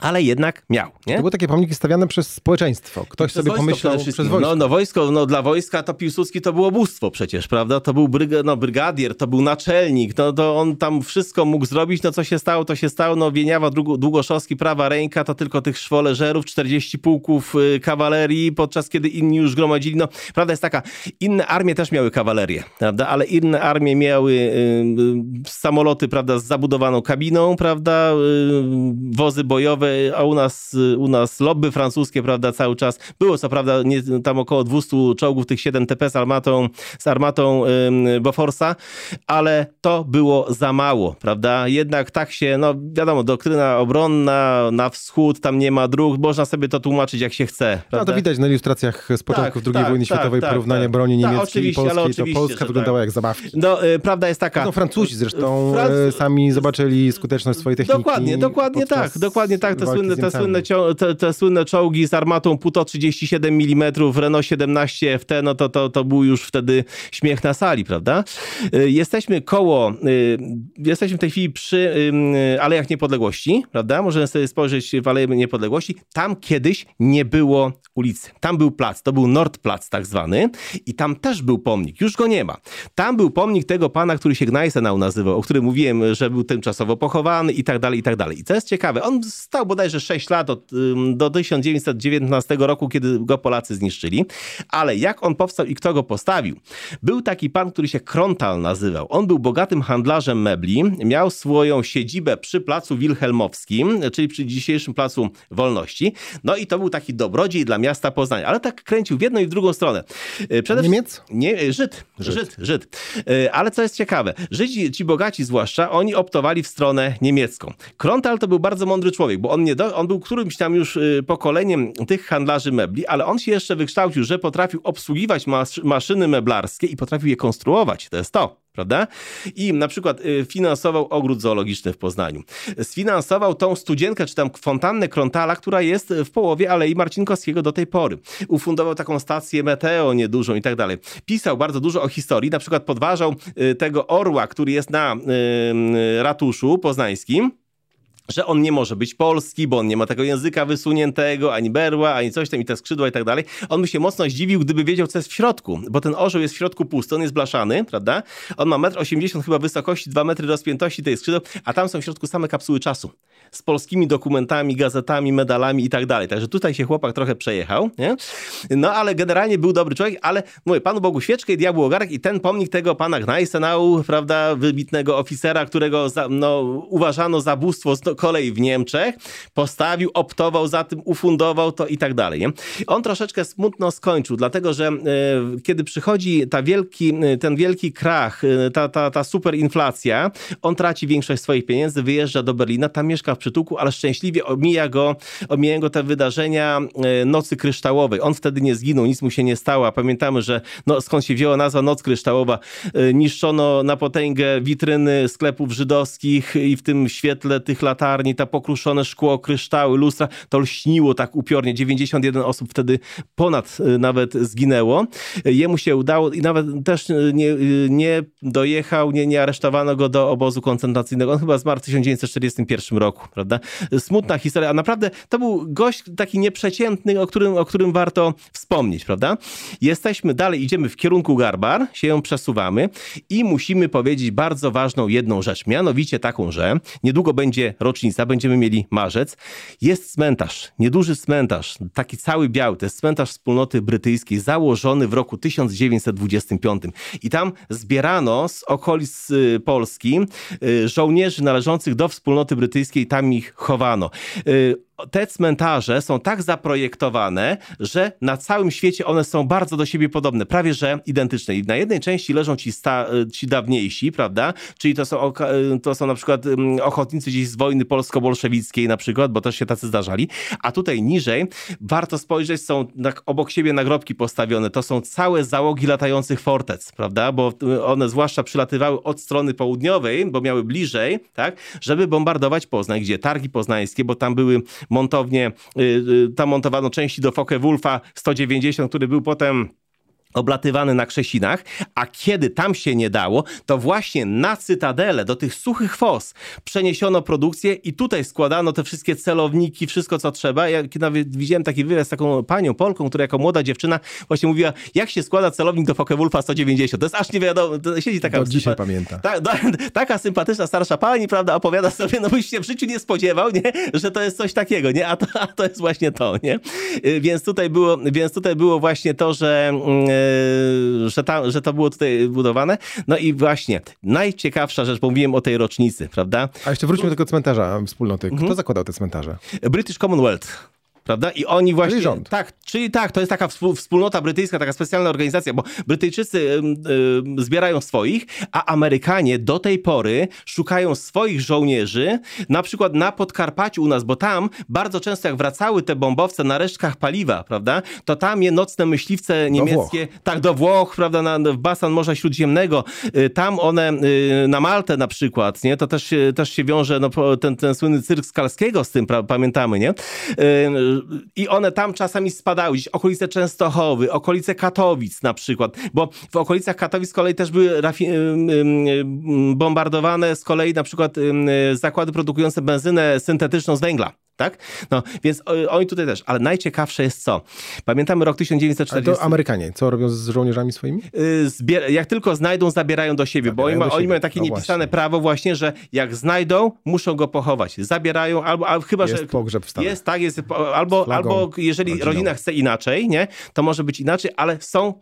Ale jednak miał. Nie? To były takie pomniki stawiane przez społeczeństwo. Ktoś sobie pomyślał przez wojsko. No, no wojsko, no dla wojska to Piłsudski to było bóstwo przecież, prawda? To był bryg no, brygadier, to był naczelnik, no to on tam wszystko mógł zrobić, no co się stało, to się stało, no Wieniawa Długoszowski, prawa ręka, to tylko tych szwoleżerów, 40 pułków y, kawalerii, podczas kiedy inni już gromadzili, no prawda jest taka, inne armie też miały kawalerię, prawda? Ale inne armie miały y, y, samoloty, prawda, z zabudowaną kabiną, prawda? Y, wozy bojowe, a u nas, u nas lobby francuskie, prawda, cały czas. Było co prawda nie, tam około 200 czołgów, tych 7 TP z armatą, z armatą ym, Boforsa, ale to było za mało, prawda. Jednak tak się, no wiadomo, doktryna obronna na wschód, tam nie ma dróg, można sobie to tłumaczyć jak się chce. Prawda? No to widać na ilustracjach z początków tak, II tak, wojny tak, światowej, tak, porównanie tak. broni tak, niemieckiej i polskiej, to Polska wyglądała jak zabawki. No, y, prawda jest taka... No Francuzi zresztą Franc... Y, sami zobaczyli skuteczność swojej techniki. Dokładnie, dokładnie tak, dokładnie tak te słynne, te, słynne, te, te, słynne czołgi z armatą Puto 37 mm, Renault 17 FT, no to, to, to był już wtedy śmiech na sali, prawda? Y, jesteśmy koło, y, jesteśmy w tej chwili przy Alejach Niepodległości, prawda? Możemy sobie spojrzeć w Aleje Niepodległości. Tam kiedyś nie było ulicy. Tam był plac, to był Nordplatz tak zwany i tam też był pomnik, już go nie ma. Tam był pomnik tego pana, który się Gneisenau nazywał, o którym mówiłem, że był tymczasowo pochowany i tak dalej, i tak dalej. I co jest ciekawe, on stał bodajże 6 lat od, do 1919 roku, kiedy go Polacy zniszczyli, ale jak on powstał i kto go postawił? Był taki pan, który się Krontal nazywał. On był bogatym handlarzem mebli, miał swoją siedzibę przy placu Wilhelmowskim, czyli przy dzisiejszym placu Wolności. No i to był taki dobrodziej dla miasta Poznania, ale tak kręcił w jedną i w drugą stronę. E, przede Niemiec? Nie, e, Żyd. Żyd. Żyd. Żyd. E, ale co jest ciekawe, Żydzi, ci bogaci zwłaszcza, oni optowali w stronę niemiecką. Krontal to był bardzo mądry człowiek, bo on, nie do, on był którymś tam już pokoleniem tych handlarzy mebli, ale on się jeszcze wykształcił, że potrafił obsługiwać mas maszyny meblarskie i potrafił je konstruować. To jest to prawda? I na przykład y, finansował ogród zoologiczny w Poznaniu. Sfinansował tą studzienkę, czy tam fontannę Krontala, która jest w połowie Alei Marcinkowskiego do tej pory. Ufundował taką stację meteo niedużą i tak dalej. Pisał bardzo dużo o historii, na przykład podważał y, tego orła, który jest na y, ratuszu poznańskim, że on nie może być polski, bo on nie ma tego języka wysuniętego, ani berła, ani coś tam, i te skrzydła i tak dalej. On by się mocno zdziwił, gdyby wiedział, co jest w środku, bo ten orzeł jest w środku pusty, on jest blaszany, prawda? On ma 1,80 m chyba wysokości, 2 metry rozpiętości tej skrzydeł, a tam są w środku same kapsuły czasu. Z polskimi dokumentami, gazetami, medalami i tak dalej. Także tutaj się chłopak trochę przejechał, nie? No ale generalnie był dobry człowiek, ale mówię, Panu Bogu świeczkę i diabłu ogarek i ten pomnik tego pana Gneisenau, prawda, wybitnego oficera, którego za, no, uważano za bóstwo kolei w Niemczech, postawił, optował za tym, ufundował to i tak dalej. Nie? On troszeczkę smutno skończył, dlatego że e, kiedy przychodzi ta wielki, e, ten wielki krach, e, ta, ta, ta superinflacja, on traci większość swoich pieniędzy, wyjeżdża do Berlina, tam mieszka w przytułku, ale szczęśliwie omija go, omija go te wydarzenia Nocy Kryształowej. On wtedy nie zginął, nic mu się nie stało, pamiętamy, że no, skąd się wzięła nazwa Noc Kryształowa, niszczono na potęgę witryny sklepów żydowskich i w tym świetle tych latarni latarni, ta pokruszone szkło, kryształy, lustra, to lśniło tak upiornie. 91 osób wtedy ponad y, nawet zginęło. Jemu się udało i nawet też y, nie, y, nie dojechał, nie, nie aresztowano go do obozu koncentracyjnego. On chyba zmarł w 1941 roku, prawda? Smutna historia, a naprawdę to był gość taki nieprzeciętny, o którym, o którym warto wspomnieć, prawda? Jesteśmy dalej, idziemy w kierunku Garbar, się przesuwamy i musimy powiedzieć bardzo ważną jedną rzecz, mianowicie taką, że niedługo będzie rocznica rocznica, będziemy mieli marzec, jest cmentarz, nieduży cmentarz, taki cały biały, to jest cmentarz wspólnoty brytyjskiej, założony w roku 1925. I tam zbierano z okolic y, Polski y, żołnierzy należących do wspólnoty brytyjskiej, tam ich chowano. Y, te cmentarze są tak zaprojektowane, że na całym świecie one są bardzo do siebie podobne, prawie że identyczne. I na jednej części leżą ci, sta, ci dawniejsi, prawda? Czyli to są, to są na przykład mm, ochotnicy gdzieś z wojny polsko-bolszewickiej na przykład, bo też się tacy zdarzali. A tutaj niżej warto spojrzeć, są obok siebie nagrobki postawione. To są całe załogi latających fortec, prawda? Bo one zwłaszcza przylatywały od strony południowej, bo miały bliżej, tak? Żeby bombardować Poznań, gdzie targi poznańskie, bo tam były montownię, y, y, tam montowano części do Focke-Wulfa 190, który był potem oblatywany na Krzesinach, a kiedy tam się nie dało, to właśnie na Cytadelę, do tych suchych fos przeniesiono produkcję i tutaj składano te wszystkie celowniki, wszystko co trzeba. Ja nawet widziałem taki wywiad z taką panią Polką, która jako młoda dziewczyna właśnie mówiła, jak się składa celownik do Focke-Wulfa 190. To jest aż nie wiadomo, siedzi taka... Do dzisiaj pamięta. Ta, ta, taka sympatyczna starsza pani, prawda, opowiada sobie, no byś się w życiu nie spodziewał, nie, że to jest coś takiego, nie, a to, a to jest właśnie to, nie. Y, więc tutaj było, więc tutaj było właśnie to, że yy, że, ta, że to było tutaj budowane. No i właśnie, najciekawsza rzecz, bo mówiłem o tej rocznicy, prawda? A jeszcze wróćmy do tego cmentarza wspólnoty. Kto mhm. zakładał te cmentarze? British Commonwealth prawda? I oni właśnie... Czyli rząd. Tak, czyli tak, to jest taka wspólnota brytyjska, taka specjalna organizacja, bo Brytyjczycy y, y, zbierają swoich, a Amerykanie do tej pory szukają swoich żołnierzy, na przykład na Podkarpaciu u nas, bo tam bardzo często jak wracały te bombowce na resztkach paliwa, prawda, to tam je nocne myśliwce niemieckie, do tak, do Włoch, prawda, na, w basan Morza Śródziemnego, y, tam one na Maltę na przykład, nie, to też, też się wiąże, no, ten, ten słynny cyrk Skalskiego z tym, pamiętamy, nie? I one tam czasami spadały, gdzieś okolice Częstochowy, okolice Katowic na przykład, bo w okolicach Katowic z kolei też były bombardowane z kolei na przykład zakłady produkujące benzynę syntetyczną z węgla tak? No, więc oni tutaj też, ale najciekawsze jest co? Pamiętamy rok 1940. A to Amerykanie, co robią z żołnierzami swoimi? Y, zbier jak tylko znajdą, zabierają do siebie, zabierają bo oni, ma, oni mają takie no niepisane właśnie. prawo właśnie, że jak znajdą, muszą go pochować. Zabierają, albo, albo chyba, jest że... Jest pogrzeb w Jest, tak, jest, albo, albo jeżeli rodziną. rodzina chce inaczej, nie, to może być inaczej, ale są,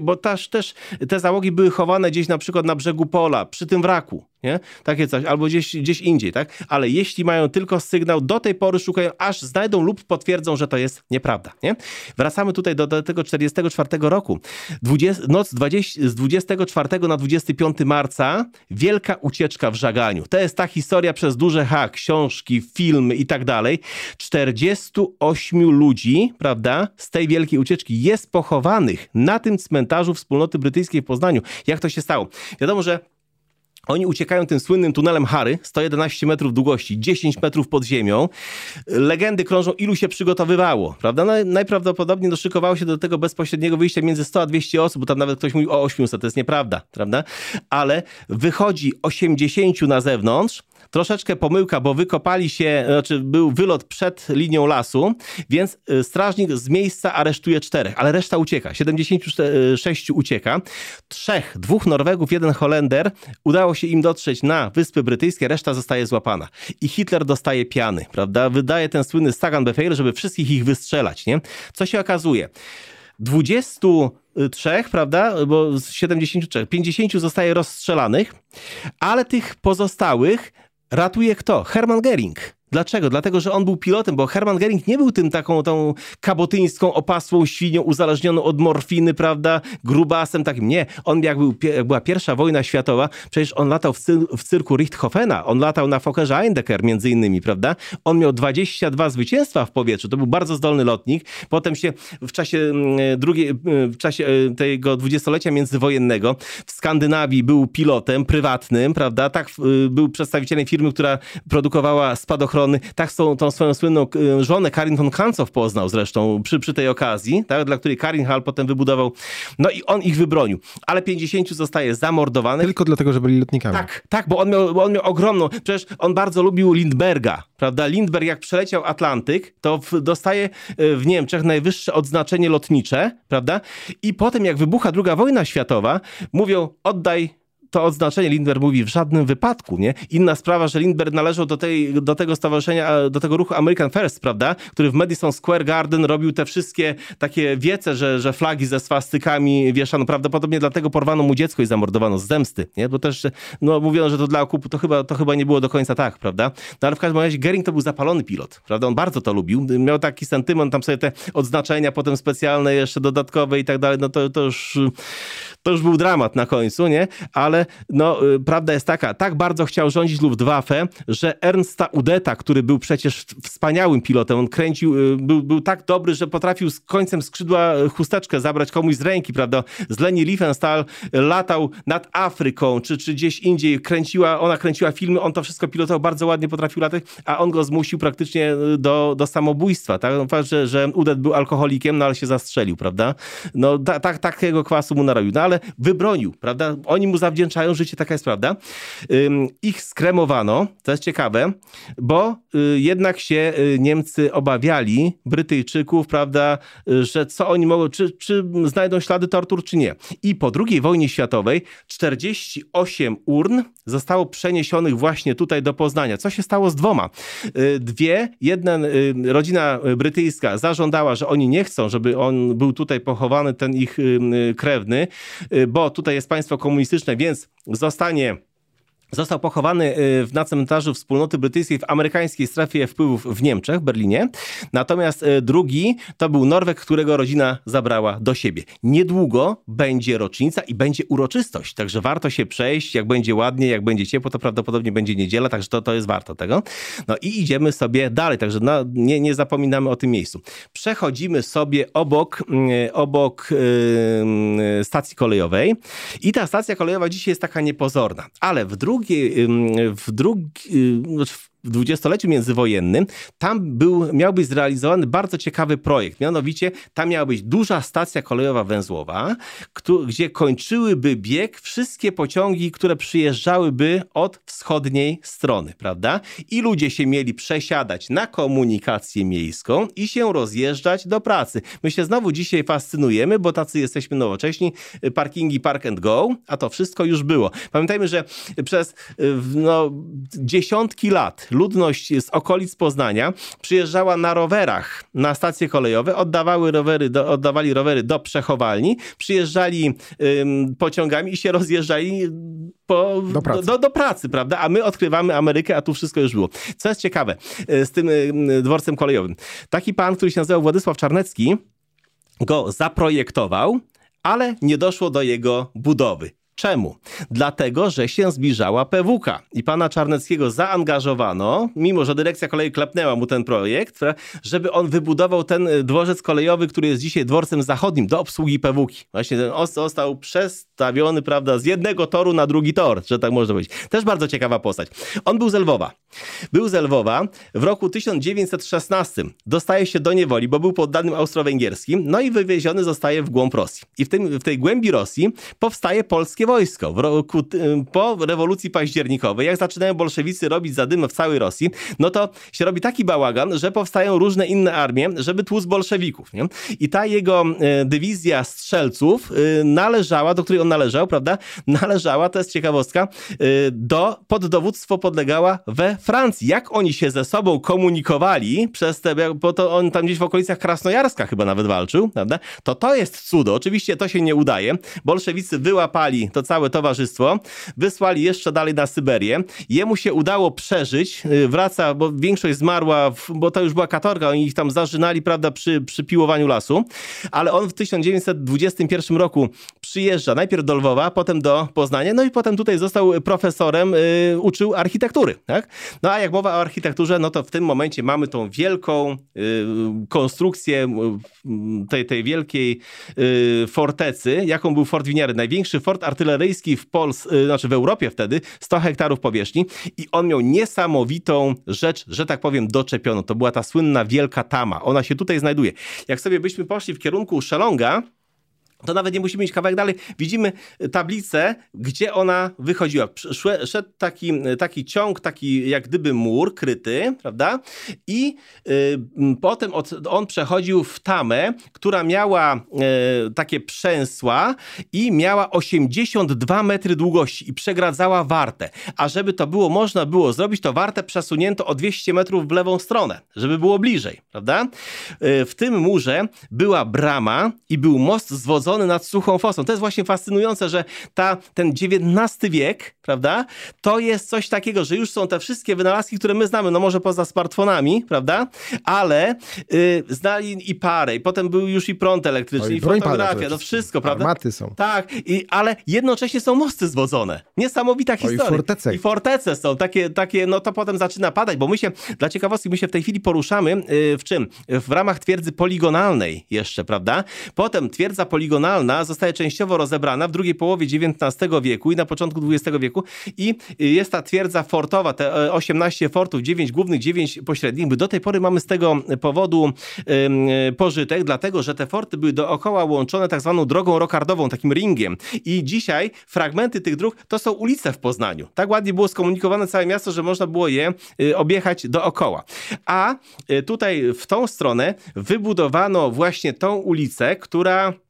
bo też, też te załogi były chowane gdzieś na przykład na brzegu pola, przy tym wraku, nie? Takie coś, albo gdzieś, gdzieś indziej, tak? Ale jeśli mają tylko sygnał, do tej pory szukają, aż znajdą lub potwierdzą, że to jest nieprawda, nie? Wracamy tutaj do, do tego 44 roku. 20, noc 20, z 24 na 25 marca wielka ucieczka w żaganiu. To jest ta historia przez duże H, książki, filmy i tak dalej. 48 ludzi, prawda, z tej wielkiej ucieczki jest pochowanych na tym cmentarzu wspólnoty brytyjskiej w Poznaniu. Jak to się stało? Wiadomo, że oni uciekają tym słynnym tunelem Harry, 111 metrów długości, 10 metrów pod ziemią. Legendy krążą, ilu się przygotowywało, prawda? No, najprawdopodobniej doszykowało się do tego bezpośredniego wyjścia między 100 a 200 osób, bo tam nawet ktoś mówi o 800, to jest nieprawda, prawda? Ale wychodzi 80 na zewnątrz, troszeczkę pomyłka, bo wykopali się, znaczy był wylot przed linią lasu, więc y, strażnik z miejsca aresztuje czterech, ale reszta ucieka. 76 ucieka. Trzech, dwóch Norwegów, jeden Holender, udało się im dotrzeć na Wyspy Brytyjskie, reszta zostaje złapana. I Hitler dostaje piany, prawda? Wydaje ten słynny Befehl, żeby wszystkich ich wystrzelać, nie? Co się okazuje? 23, prawda, bo z 73, 50 zostaje rozstrzelanych, ale tych pozostałych ratuje kto? Hermann Gering. Dlaczego? Dlatego, że on był pilotem, bo Hermann Gering nie był tym taką tą kabotyńską, opasłą świnią uzależnioną od morfiny, prawda, grubasem takim. Nie, on jak, był, jak była pierwsza wojna światowa, przecież on latał w, cyr w cyrku Richthofena, on latał na Fokkerze Eindecker między innymi, prawda. On miał 22 zwycięstwa w powietrzu, to był bardzo zdolny lotnik. Potem się w czasie mm, drugiej, w czasie e, tego dwudziestolecia międzywojennego w Skandynawii był pilotem prywatnym, prawda, tak był przedstawicielem firmy, która produkowała spadochrony ochrony. Tak tą, tą swoją słynną y, żonę Karin von Kranzow poznał zresztą przy, przy tej okazji, tak, dla której Karin Hall potem wybudował. No i on ich wybronił. Ale 50 zostaje zamordowanych. Tylko dlatego, że byli lotnikami. Tak, tak, bo on miał, bo on miał ogromną, przecież on bardzo lubił Lindberga, prawda? Lindberg jak przeleciał Atlantyk, to w, dostaje y, w Niemczech najwyższe odznaczenie lotnicze, prawda? I potem jak wybucha druga wojna światowa, mówią oddaj to odznaczenie Lindbergh mówi w żadnym wypadku, nie? Inna sprawa, że Lindbergh należał do, tej, do tego stowarzyszenia, do tego ruchu American First, prawda? Który w Madison Square Garden robił te wszystkie takie wiece, że, że flagi ze swastykami wieszano. Prawdopodobnie dlatego porwano mu dziecko i zamordowano z zemsty, nie? Bo też, no mówiono, że to dla okupu, to chyba, to chyba nie było do końca tak, prawda? No ale w każdym razie Gering to był zapalony pilot, prawda? On bardzo to lubił. Miał taki sentyment, tam sobie te odznaczenia potem specjalne, jeszcze dodatkowe i tak dalej, no to, to już to już był dramat na końcu, nie? Ale no, y, prawda jest taka, tak bardzo chciał rządzić Luftwaffe, że Ernsta Udeta, który był przecież wspaniałym pilotem, on kręcił, y, był, był tak dobry, że potrafił z końcem skrzydła chusteczkę zabrać komuś z ręki, prawda? Z Leni Riefenstahl latał nad Afryką, czy, czy gdzieś indziej, kręciła, ona kręciła filmy, on to wszystko pilotował, bardzo ładnie potrafił latać, a on go zmusił praktycznie y, do, do samobójstwa, tak? No, że, że Udet był alkoholikiem, no ale się zastrzelił, prawda? No tak, takiego kwasu mu narobił. No ale wybronił, prawda? Oni mu zawdzięczają życie, taka jest prawda. Ich skremowano, to jest ciekawe, bo y, jednak się y, Niemcy obawiali Brytyjczyków, prawda, że co oni mogą, czy, czy znajdą ślady tortur, czy nie. I po II wojnie światowej 48 urn zostało przeniesionych właśnie tutaj do Poznania. Co się stało z dwoma? Y, dwie, jedna rodzina brytyjska zażądała, że oni nie chcą, żeby on był tutaj pochowany, ten ich krewny, bo tutaj jest państwo komunistyczne, więc zostanie Został pochowany y, na cmentarzu wspólnoty brytyjskiej w amerykańskiej strefie wpływów w Niemczech, w Berlinie. Natomiast y, drugi to był Norweg, którego rodzina zabrała do siebie. Niedługo będzie rocznica i będzie uroczystość, także warto się przejść. Jak będzie ładnie, jak będzie ciepło, to prawdopodobnie będzie niedziela, także to, to jest warto tego. No i idziemy sobie dalej, także no, nie, nie zapominamy o tym miejscu. Przechodzimy sobie obok, y, obok yy, stacji kolejowej i ta stacja kolejowa dzisiaj jest taka niepozorna, ale w drugim drugiej, w drugi, znaczy w dwudziestoleciu międzywojennym, tam był, miał być zrealizowany bardzo ciekawy projekt. Mianowicie tam miała być duża stacja kolejowa węzłowa, gdzie kończyłyby bieg wszystkie pociągi, które przyjeżdżałyby od wschodniej strony, prawda? I ludzie się mieli przesiadać na komunikację miejską i się rozjeżdżać do pracy. My się znowu dzisiaj fascynujemy, bo tacy jesteśmy nowocześni. Parkingi park and go, a to wszystko już było. Pamiętajmy, że przez no, dziesiątki lat ludność z okolic Poznania przyjeżdżała na rowerach na stacje kolejowe, oddawały rowery do, oddawali rowery do przechowalni, przyjeżdżali ym, pociągami i się rozjeżdżali po, do, pracy. Do, do, pracy, prawda? A my odkrywamy Amerykę, a tu wszystko już było. Co jest ciekawe y, z tym dworcem kolejowym. Taki pan, który się nazywał Władysław Czarnecki, go zaprojektował, ale nie doszło do jego budowy. Czemu? Dlatego, że się zbliżała PWK i pana Czarneckiego zaangażowano, mimo że dyrekcja kolei klepnęła mu ten projekt, żeby on wybudował ten e, dworzec kolejowy, który jest dzisiaj dworcem zachodnim do obsługi PWK. Właśnie ten os został przestawiony, prawda, z jednego toru na drugi tor, że tak można powiedzieć. Też bardzo ciekawa postać. On był z Lwowa. Był z Lwowa. W roku 1916 dostaje się do niewoli, bo był poddanym austro-węgierskim, no i wywieziony zostaje w głąb Rosji. I w, tym, w tej głębi Rosji powstaje polskie wojsko. W roku, po rewolucji październikowej, jak zaczynają bolszewicy robić zadymę w całej Rosji, no to się robi taki bałagan, że powstają różne inne armie, żeby tłuc bolszewików. Nie? I ta jego e, dywizja strzelców e, należała, do której on należał, prawda? Należała, to jest ciekawostka, do, pod dowództwo podlegała we Francji. Jak oni się ze sobą komunikowali przez te, bo to on tam gdzieś w okolicach Krasnojarska chyba nawet walczył, prawda? To to jest cudo. Oczywiście to się nie udaje. Bolszewicy wyłapali to całe towarzystwo, wysłali jeszcze dalej na Syberię. Jemu się udało przeżyć, y, wraca, bo większość zmarła, bo to już była katorga, oni ich tam zażynali, prawda, przy, przy piłowaniu lasu, ale on w 1921 roku przyjeżdża najpierw do Lwowa, potem do Poznania, no i potem tutaj został profesorem, yy, uczył architektury, tak? No a jak mowa o architekturze, no to w tym momencie mamy tą wielką yy, konstrukcję yy, tej, tej wielkiej y, fortecy, jaką był Fort Winiary, największy fort artyleryjski artyleryjski w Polsce, y, znaczy w Europie wtedy, 100 hektarów powierzchni i on miał niesamowitą rzecz, że tak powiem, doczepioną. To była ta słynna wielka tama. Ona się tutaj znajduje. Jak sobie byśmy poszli w kierunku Szelonga, to nawet nie musimy iść kawałek dalej. Widzimy tablicę, gdzie ona wychodziła. Szedł taki, taki ciąg, taki jak gdyby mur kryty, prawda? I y, potem od, on przechodził w tamę, która miała y, takie przęsła i miała 82 metry długości i przegradzała wartę. A żeby to było można było zrobić, to wartę przesunięto o 200 metrów w lewą stronę, żeby było bliżej, prawda? Y, w tym murze była brama i był most zwodzony nad suchą fosą. To jest właśnie fascynujące, że ta, ten XIX wiek, prawda, to jest coś takiego, że już są te wszystkie wynalazki, które my znamy, no może poza smartfonami, prawda, ale yy, znali i parę, i potem był już i prąd elektryczny, i, i fotografia, to wszystko, prawda? Armaty są. Tak, i, ale jednocześnie są mosty zwodzone. Niesamowita historia. O, i fortece. I fortece są takie, takie, no to potem zaczyna padać, bo my się, dla ciekawostki, my się w tej chwili poruszamy yy, w czym? W ramach twierdzy poligonalnej jeszcze, prawda? Potem twierdza poligonalna zostaje częściowo rozebrana w drugiej połowie XIX wieku i na początku XX wieku i jest ta twierdza fortowa, te 18 e, fortów, 9 głównych, 9 pośrednich. My do tej pory mamy z tego powodu pożytek, dlatego że te forty były dookoła łączone tak zwaną drogą rokardową, takim ringiem. I dzisiaj fragmenty tych dróg to są ulice w Poznaniu. Tak ładnie było skomunikowane całe miasto, że można było je y, objechać dookoła. A y, tutaj w tą stronę wybudowano właśnie tą ulicę, która E,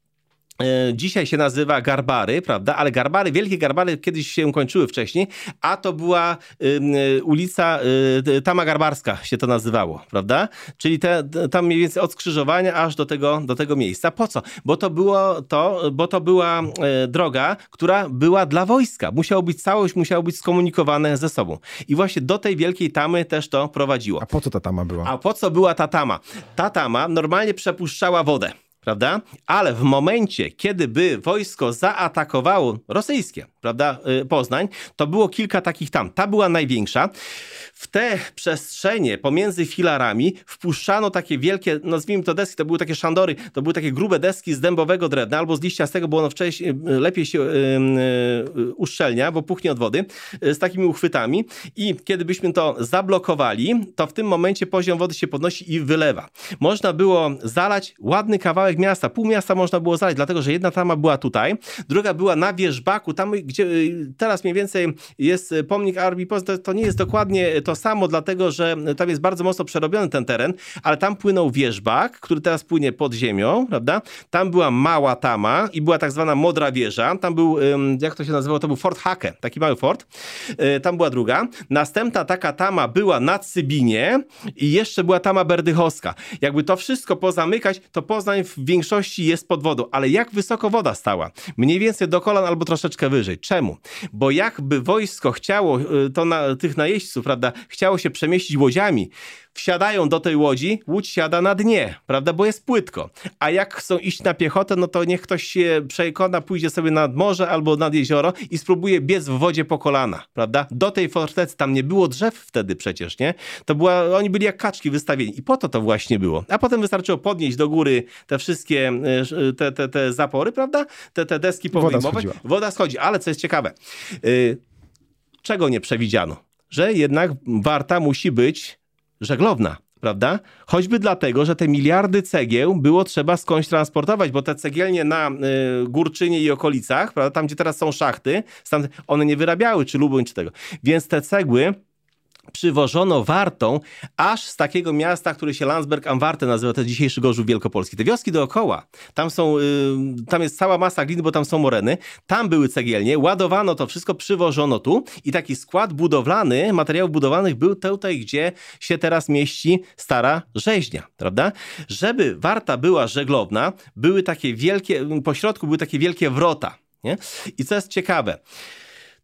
dzisiaj się nazywa Garbary, prawda? Ale Garbary, wielkie Garbary kiedyś się kończyły wcześniej, a to była y, ulica y, Tama Garbarska się to nazywało, prawda? Czyli te, tam mniej więcej od skrzyżowania aż do tego, do tego miejsca. Po co? Bo to było to, bo to była y, droga, która była dla wojska. Musiało być całość, musiało być skomunikowane ze sobą. I właśnie do tej wielkiej tamy też to prowadziło. A po co ta tama była? A po co była ta tama? Ta tama normalnie przepuszczała wodę prawda? Ale w momencie, kiedy by wojsko zaatakowało rosyjskie, prawda, y, Poznań, to było kilka takich tam. Ta była największa. W te przestrzenie pomiędzy filarami wpuszczano takie wielkie, nazwijmy to deski, to były takie szandory, to były takie grube deski z dębowego drewna albo z liściastego, bo ono wcześniej y, lepiej się yy, uszczelnia, bo puchnie od wody, z takimi uchwytami i kiedy byśmy to zablokowali, to w tym momencie poziom wody się podnosi i wylewa. Można było zalać ładny kawałek miasta, pół miasta można było zalać, dlatego że jedna tama była tutaj, druga była na wierzbaku, tam gdzie y, teraz mniej więcej jest pomnik Armii Poznań, to nie jest dokładnie to samo, dlatego że tam jest bardzo mocno przerobiony ten teren, ale tam płynął wieżbak, który teraz płynie pod ziemią, prawda? Tam była mała tama i była tak zwana modra wieża. Tam był, jak to się nazywało, to był Fort Hake, taki mały fort. E, tam była druga. Następna taka tama była na Cybinie i jeszcze była tama berdychowska. Jakby to wszystko pozamykać, to Poznań w większości jest pod wodą, ale jak wysoko woda stała? Mniej więcej do kolan albo troszeczkę wyżej. Czemu? Bo jakby wojsko chciało y, to na tych najeźdźców, prawda, chciało się przemieścić łodziami, wsiadają do tej łodzi, łódź siada na dnie, prawda, bo jest płytko. A jak chcą iść na piechotę, no to niech ktoś się przekona, pójdzie sobie nad morze albo nad jezioro i spróbuje biec w wodzie po kolana, prawda? Do tej fortecy, tam nie było drzew wtedy przecież, nie? To była, oni byli jak kaczki wystawieni i po to to właśnie było. A potem wystarczyło podnieść do góry te wszystkie, e, te, te, te zapory, prawda? Te, te deski powyjmować. Woda, Woda schodzi, ale co jest ciekawe, yy, czego nie przewidziano? Że jednak warta musi być żeglowna prawda? Choćby dlatego, że te miliardy cegieł było trzeba skądś transportować, bo te cegielnie na y, Górczynie i okolicach, prawda, tam gdzie teraz są szachty, one nie wyrabiały, czy Lubuń, czy tego. Więc te cegły przywożono wartą aż z takiego miasta, które się Landsberg am Warte nazywa, to dzisiejszy Gorzów Wielkopolski. Te wioski dookoła, tam są, y, tam jest cała masa gliny, bo tam są moreny, tam były cegielnie, ładowano to wszystko, przywożono tu i taki skład budowlany, materiałów budowlanych był tutaj, gdzie się teraz mieści stara rzeźnia, prawda? Żeby Warta była żeglowna, były takie wielkie, po środku były takie wielkie wrota, nie? I co jest ciekawe,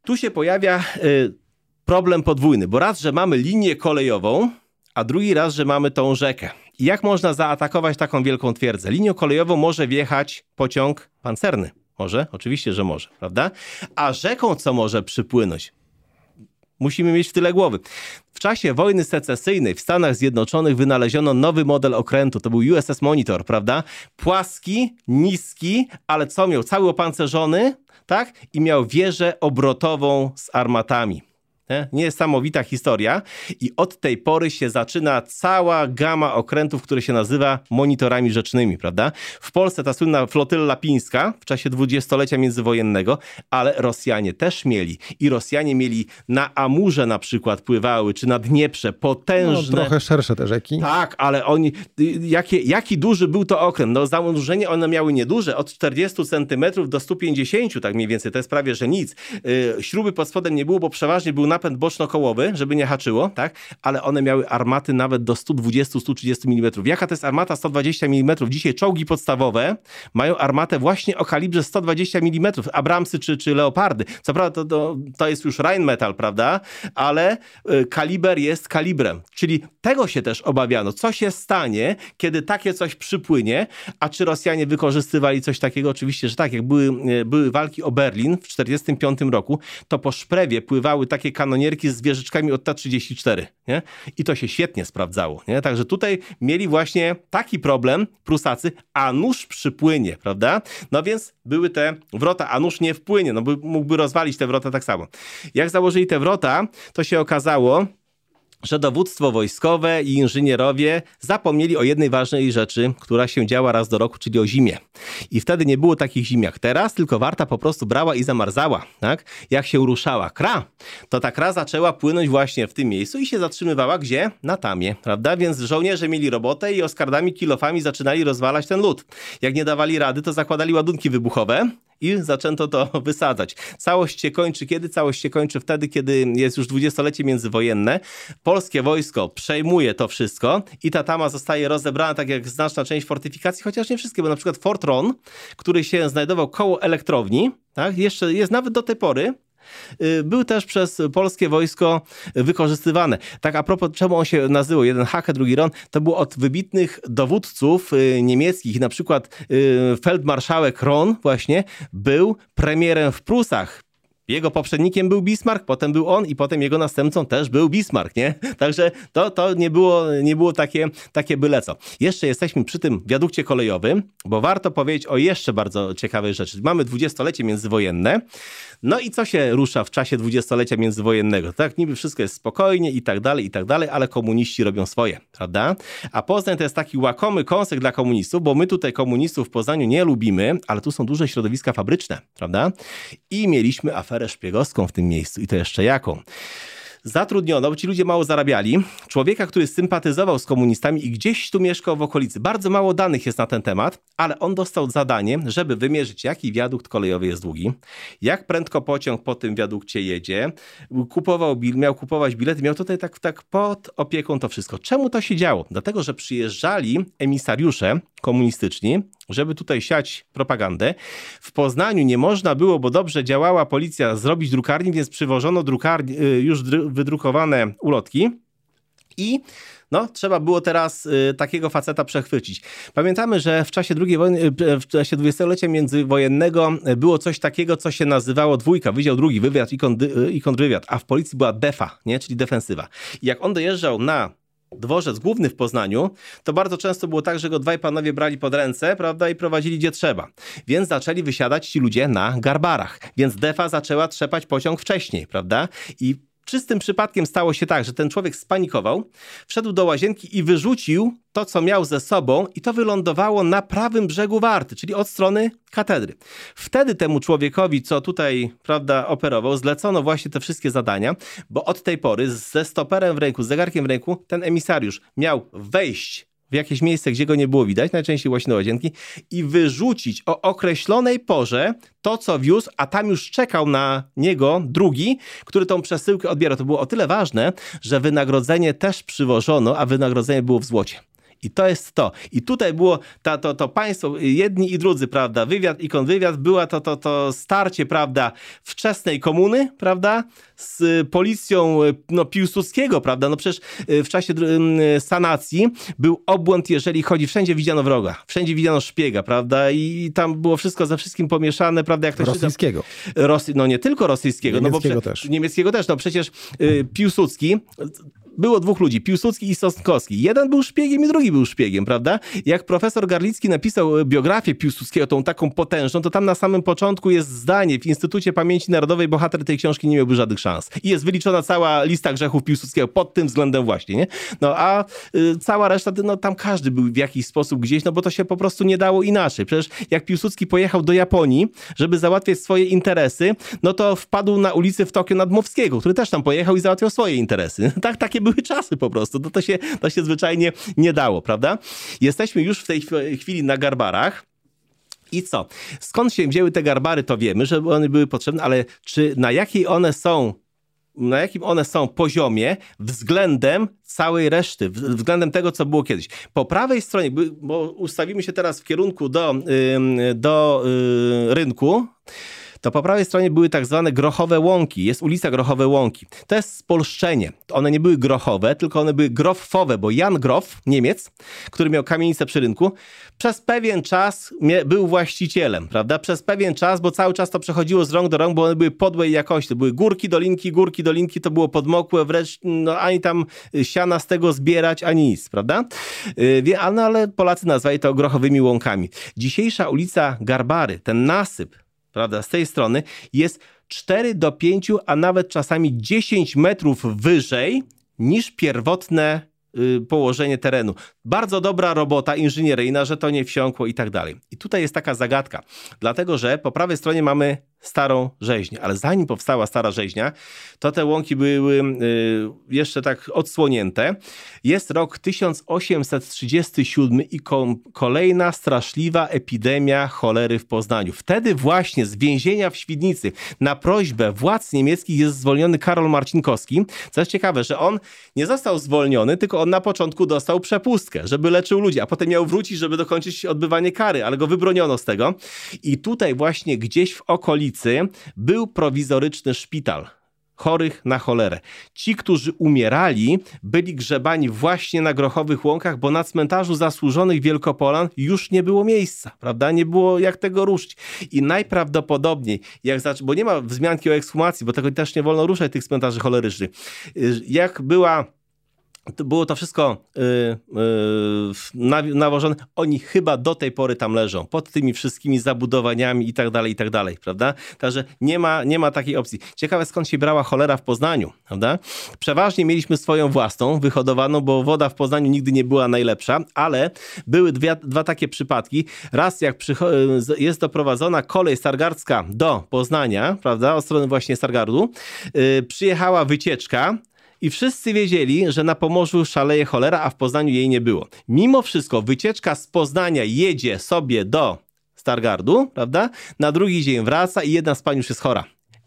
tu się pojawia y, problem podwójny, bo raz, że mamy linię kolejową, a drugi raz, że mamy tą rzekę. I jak można zaatakować taką wielką twierdzę? Linią kolejową może wjechać pociąg pancerny. Może? Oczywiście, że może, prawda? A rzeką co może przypłynąć? Musimy mieć w tyle głowy. W czasie wojny secesyjnej w Stanach Zjednoczonych wynaleziono nowy model okrętu. To był USS Monitor, prawda? Płaski, niski, ale co miał? Cały opancerzony, tak? I miał wieżę obrotową z armatami. Nie? Niesamowita historia. I od tej pory się zaczyna cała gama okrętów, które się nazywa monitorami rzecznymi, prawda? W Polsce ta słynna flotylla pińska w czasie dwudziestolecia międzywojennego, ale Rosjanie też mieli. I Rosjanie mieli na Amurze na przykład pływały, czy na Dnieprze, potężne... No, trochę szersze te rzeki. Tak, ale oni... Jakie, jaki duży był to okręt? No zanurzenie one miały nieduże, od 40 centymetrów do 150, tak mniej więcej. To jest prawie, że nic. Yy, śruby pod spodem nie było, bo przeważnie był napęd boczno-kołowy, żeby nie haczyło, tak? Ale one miały armaty nawet do 120-130 mm. Jaka to jest armata 120 mm? Dzisiaj czołgi podstawowe mają armatę właśnie o kalibrze 120 mm. Abramsy czy, czy Leopardy. Co prawda to, to, to jest już Rheinmetall, prawda? Ale y, kaliber jest kalibrem. Czyli tego się też obawiano. Co się stanie, kiedy takie coś przypłynie? A czy Rosjanie wykorzystywali coś takiego? Oczywiście, że tak. Jak były, y, były walki o Berlin w 1945 roku, to po Szprewie pływały takie kanonierki z wieżyczkami od T-34. Nie? I to się świetnie sprawdzało. Nie? Także tutaj mieli właśnie taki problem Prusacy, a nóż przypłynie, prawda? No więc były te wrota, a nóż nie wpłynie, no by, mógłby rozwalić te wrota tak samo. Jak założyli te wrota, to się okazało, że dowództwo wojskowe i inżynierowie zapomnieli o jednej ważnej rzeczy, która się działa raz do roku, czyli o zimie. I wtedy nie było takich zim jak teraz, tylko warta po prostu brała i zamarzała. Tak? Jak się ruszała kra, to ta kra zaczęła płynąć właśnie w tym miejscu i się zatrzymywała gdzie? Na tamie, prawda? Więc żołnierze mieli robotę i oskardami, kilofami zaczynali rozwalać ten lód. Jak nie dawali rady, to zakładali ładunki wybuchowe i zaczęto to wysadzać. Całość się kończy kiedy? Całość się kończy wtedy, kiedy jest już dwudziestolecie międzywojenne. Polskie wojsko przejmuje to wszystko i ta tama zostaje rozebrana tak jak znaczna część fortyfikacji, chociaż nie wszystkie, bo na przykład Fort Ron, który się znajdował koło elektrowni, tak, jeszcze jest nawet do tej pory, był też przez polskie wojsko wykorzystywany. Tak a propos, czemu on się nazywał, jeden Hake, drugi Ron, to było od wybitnych dowódców y, niemieckich, na przykład y, feldmarszałek Ron właśnie był premierem w Prusach. Jego poprzednikiem był Bismarck, potem był on i potem jego następcą też był Bismarck, nie? Także to, to nie było, nie było takie, takie byle co. Jeszcze jesteśmy przy tym wiadukcie kolejowym, bo warto powiedzieć o jeszcze bardzo ciekawej rzeczy. Mamy dwudziestolecie międzywojenne, no i co się rusza w czasie dwudziestolecia międzywojennego? Tak, niby wszystko jest spokojnie i tak dalej, i tak dalej, ale komuniści robią swoje, prawda? A Poznań to jest taki łakomy kąsek dla komunistów, bo my tutaj komunistów w Poznaniu nie lubimy, ale tu są duże środowiska fabryczne, prawda? I mieliśmy aferę szpiegowską w tym miejscu i to jeszcze jaką? zatrudniono, bo ci ludzie mało zarabiali, człowieka, który sympatyzował z komunistami i gdzieś tu mieszkał w okolicy. Bardzo mało danych jest na ten temat, ale on dostał zadanie, żeby wymierzyć, jaki wiadukt kolejowy jest długi, jak prędko pociąg po tym wiadukcie jedzie, kupował, miał kupować bilety, miał tutaj tak, tak pod opieką to wszystko. Czemu to się działo? Dlatego, że przyjeżdżali emisariusze komunistyczni, żeby tutaj siać propagandę. W Poznaniu nie można było, bo dobrze działała policja, zrobić drukarni, więc przywożono drukarni, y, już wydrukowane ulotki i no, trzeba było teraz y, takiego faceta przechwycić. Pamiętamy, że w czasie II wojny, y, w czasie dwudziestolecia międzywojennego było coś takiego, co się nazywało dwójka, Wydział Drugi, Wywiad i, kondy, i kontrwywiad, a w policji była defa, nie? czyli defensywa. I jak on dojeżdżał na dworzec główny w Poznaniu, to bardzo często było tak, że go dwaj panowie brali pod ręce, prawda, i prowadzili gdzie trzeba. Więc zaczęli wysiadać ci ludzie na garbarach. Więc defa zaczęła trzepać pociąg wcześniej, prawda? I czystym przypadkiem stało się tak, że ten człowiek spanikował, wszedł do łazienki i wyrzucił to, co miał ze sobą, i to wylądowało na prawym brzegu Warty, czyli od strony katedry. Wtedy temu człowiekowi, co tutaj prawda, operował, zlecono właśnie te wszystkie zadania, bo od tej pory ze stoperem w ręku, z zegarkiem w ręku, ten emisariusz miał wejść w jakieś miejsce, gdzie go nie było widać, najczęściej właśnie do łazienki, i wyrzucić o określonej porze to, co wiózł, a tam już czekał na niego drugi, który tą przesyłkę odbierał. To było o tyle ważne, że wynagrodzenie też przywożono, a wynagrodzenie było w złocie. I to jest to. I tutaj było ta, to, to państwo, jedni i drudzy, prawda, wywiad i konwywiad, była to, to, to starcie, prawda, wczesnej komuny, prawda, z policją no, Piłsudskiego, prawda, no przecież y, w czasie sanacji był obłęd, jeżeli chodzi, wszędzie widziano wroga, wszędzie widziano szpiega, prawda, i tam było wszystko ze wszystkim pomieszane, prawda, jak to Rosyjskiego. Rosy, no nie tylko rosyjskiego. Niemieckiego no bo też. Niemieckiego też, no przecież y, Piłsudski było dwóch ludzi, Piłsudski i Sosnkowski. Jeden był szpiegiem i drugi był szpiegiem, prawda? Jak profesor Garlicki napisał e, biografię Piłsudskiego, tą taką potężną, to tam na samym początku jest zdanie w Instytucie Pamięci Narodowej bohater tej książki nie miałby żadnych szans. I jest wyliczona cała lista grzechów Piłsudskiego pod tym względem właśnie, nie? No a y, cała reszta, no tam każdy był w jakiś sposób gdzieś, no bo to się po prostu nie dało inaczej. Przecież jak Piłsudski pojechał do Japonii, żeby załatwiać swoje interesy, no to wpadł na ulicy w Tokio Nadmowskiego, który też tam pojechał i załatwiał swoje interesy. tak, takie były czasy po prostu. To, to, się, to się zwyczajnie nie dało, prawda? Jesteśmy już w tej chwili na Garbarach. I co? Skąd się wzięły te garbary, to wiemy, że one były potrzebne, ale czy na jakiej one są na jakim one są poziomie względem całej reszty, względem tego, co było kiedyś. Po prawej stronie, bo ustawimy się teraz w kierunku do, do y, rynku, to po prawej stronie były tak zwane grochowe łąki. Jest ulica Grochowe Łąki. To jest spolszczenie. One nie były grochowe, tylko one były groffowe, bo Jan Grof, Niemiec, który miał kamienicę przy rynku, przez pewien czas był właścicielem, prawda? Przez pewien czas, bo cały czas to przechodziło z rąk do rąk, bo one były podłej jakości. To były górki, dolinki, górki, dolinki, to było podmokłe, wręcz no, ani tam siana z tego zbierać, ani nic, prawda? Yy, ale Polacy nazwali to grochowymi łąkami. Dzisiejsza ulica Garbary, ten nasyp, prawda, z tej strony jest 4 do 5, a nawet czasami 10 metrów wyżej niż pierwotne y, położenie terenu. Bardzo dobra robota inżynieryjna, że to nie wsiąkło i tak dalej. I tutaj jest taka zagadka, dlatego że po prawej stronie mamy starą rzeźnię, ale zanim powstała stara rzeźnia, to te łąki były y, jeszcze tak odsłonięte. Jest rok 1837 i kolejna straszliwa epidemia cholery w Poznaniu. Wtedy właśnie z więzienia w Świdnicy na prośbę władz niemieckich jest zwolniony Karol Marcinkowski. Co jest ciekawe, że on nie został zwolniony, tylko on na początku dostał przepustkę, żeby leczył ludzi, a potem miał wrócić, żeby dokończyć odbywanie kary, ale go wybroniono z tego. I tutaj właśnie gdzieś w okolicy był prowizoryczny szpital chorych na cholerę. Ci, którzy umierali, byli grzebani właśnie na grochowych łąkach, bo na cmentarzu zasłużonych Wielkopolan już nie było miejsca, prawda? Nie było jak tego ruszyć. I najprawdopodobniej, jak bo nie ma wzmianki o ekshumacji, bo tego też nie wolno ruszać tych cmentarzy cholerycznych. Jak była to było to wszystko yy, yy, nawożone. Oni chyba do tej pory tam leżą, pod tymi wszystkimi zabudowaniami i tak dalej, i tak dalej, prawda? Także nie ma, nie ma takiej opcji. Ciekawe skąd się brała cholera w Poznaniu, prawda? Przeważnie mieliśmy swoją własną, wyhodowaną, bo woda w Poznaniu nigdy nie była najlepsza, ale były dwie, dwa takie przypadki. Raz jak jest doprowadzona kolej stargardzka do Poznania, prawda, od strony właśnie Stargardu, yy, przyjechała wycieczka, i wszyscy wiedzieli, że na Pomorzu szaleje cholera, a w Poznaniu jej nie było. Mimo wszystko wycieczka z Poznania jedzie sobie do Stargardu, prawda? Na drugi dzień wraca i jedna z pań już jest chora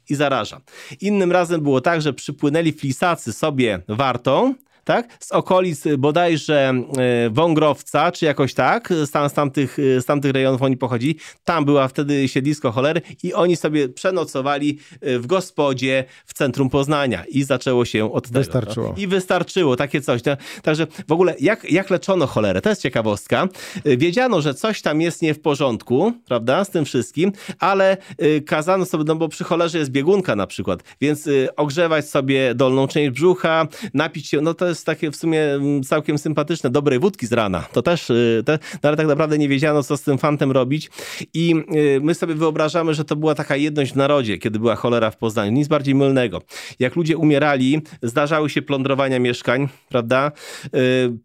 i zaraża. Innym razem było tak, że przypłynęli flisacy sobie wartą, tak? Z okolic bodajże e, Wągrowca, czy jakoś tak, z, tam, z, tamtych, z tamtych rejonów oni pochodzili. Tam była wtedy siedlisko cholery i oni sobie przenocowali w gospodzie w centrum Poznania i zaczęło się od tego. Wystarczyło. I wystarczyło, takie coś. No. Także w ogóle jak, jak leczono cholerę? To jest ciekawostka. Wiedziano, że coś tam jest nie w porządku, prawda, z tym wszystkim, ale kazano sobie, no bo przy cholerze jest biegunka na przykład, więc ogrzewać sobie dolną część brzucha, napić się, no to jest jest takie w sumie mm, całkiem sympatyczne, dobrej wódki z rana. To też, y, te, no ale tak naprawdę nie wiedziano, co z tym fantem robić. I y, my sobie wyobrażamy, że to była taka jedność w narodzie, kiedy była cholera w Poznaniu. Nic bardziej mylnego. Jak ludzie umierali, zdarzały się plądrowania mieszkań, prawda? Y,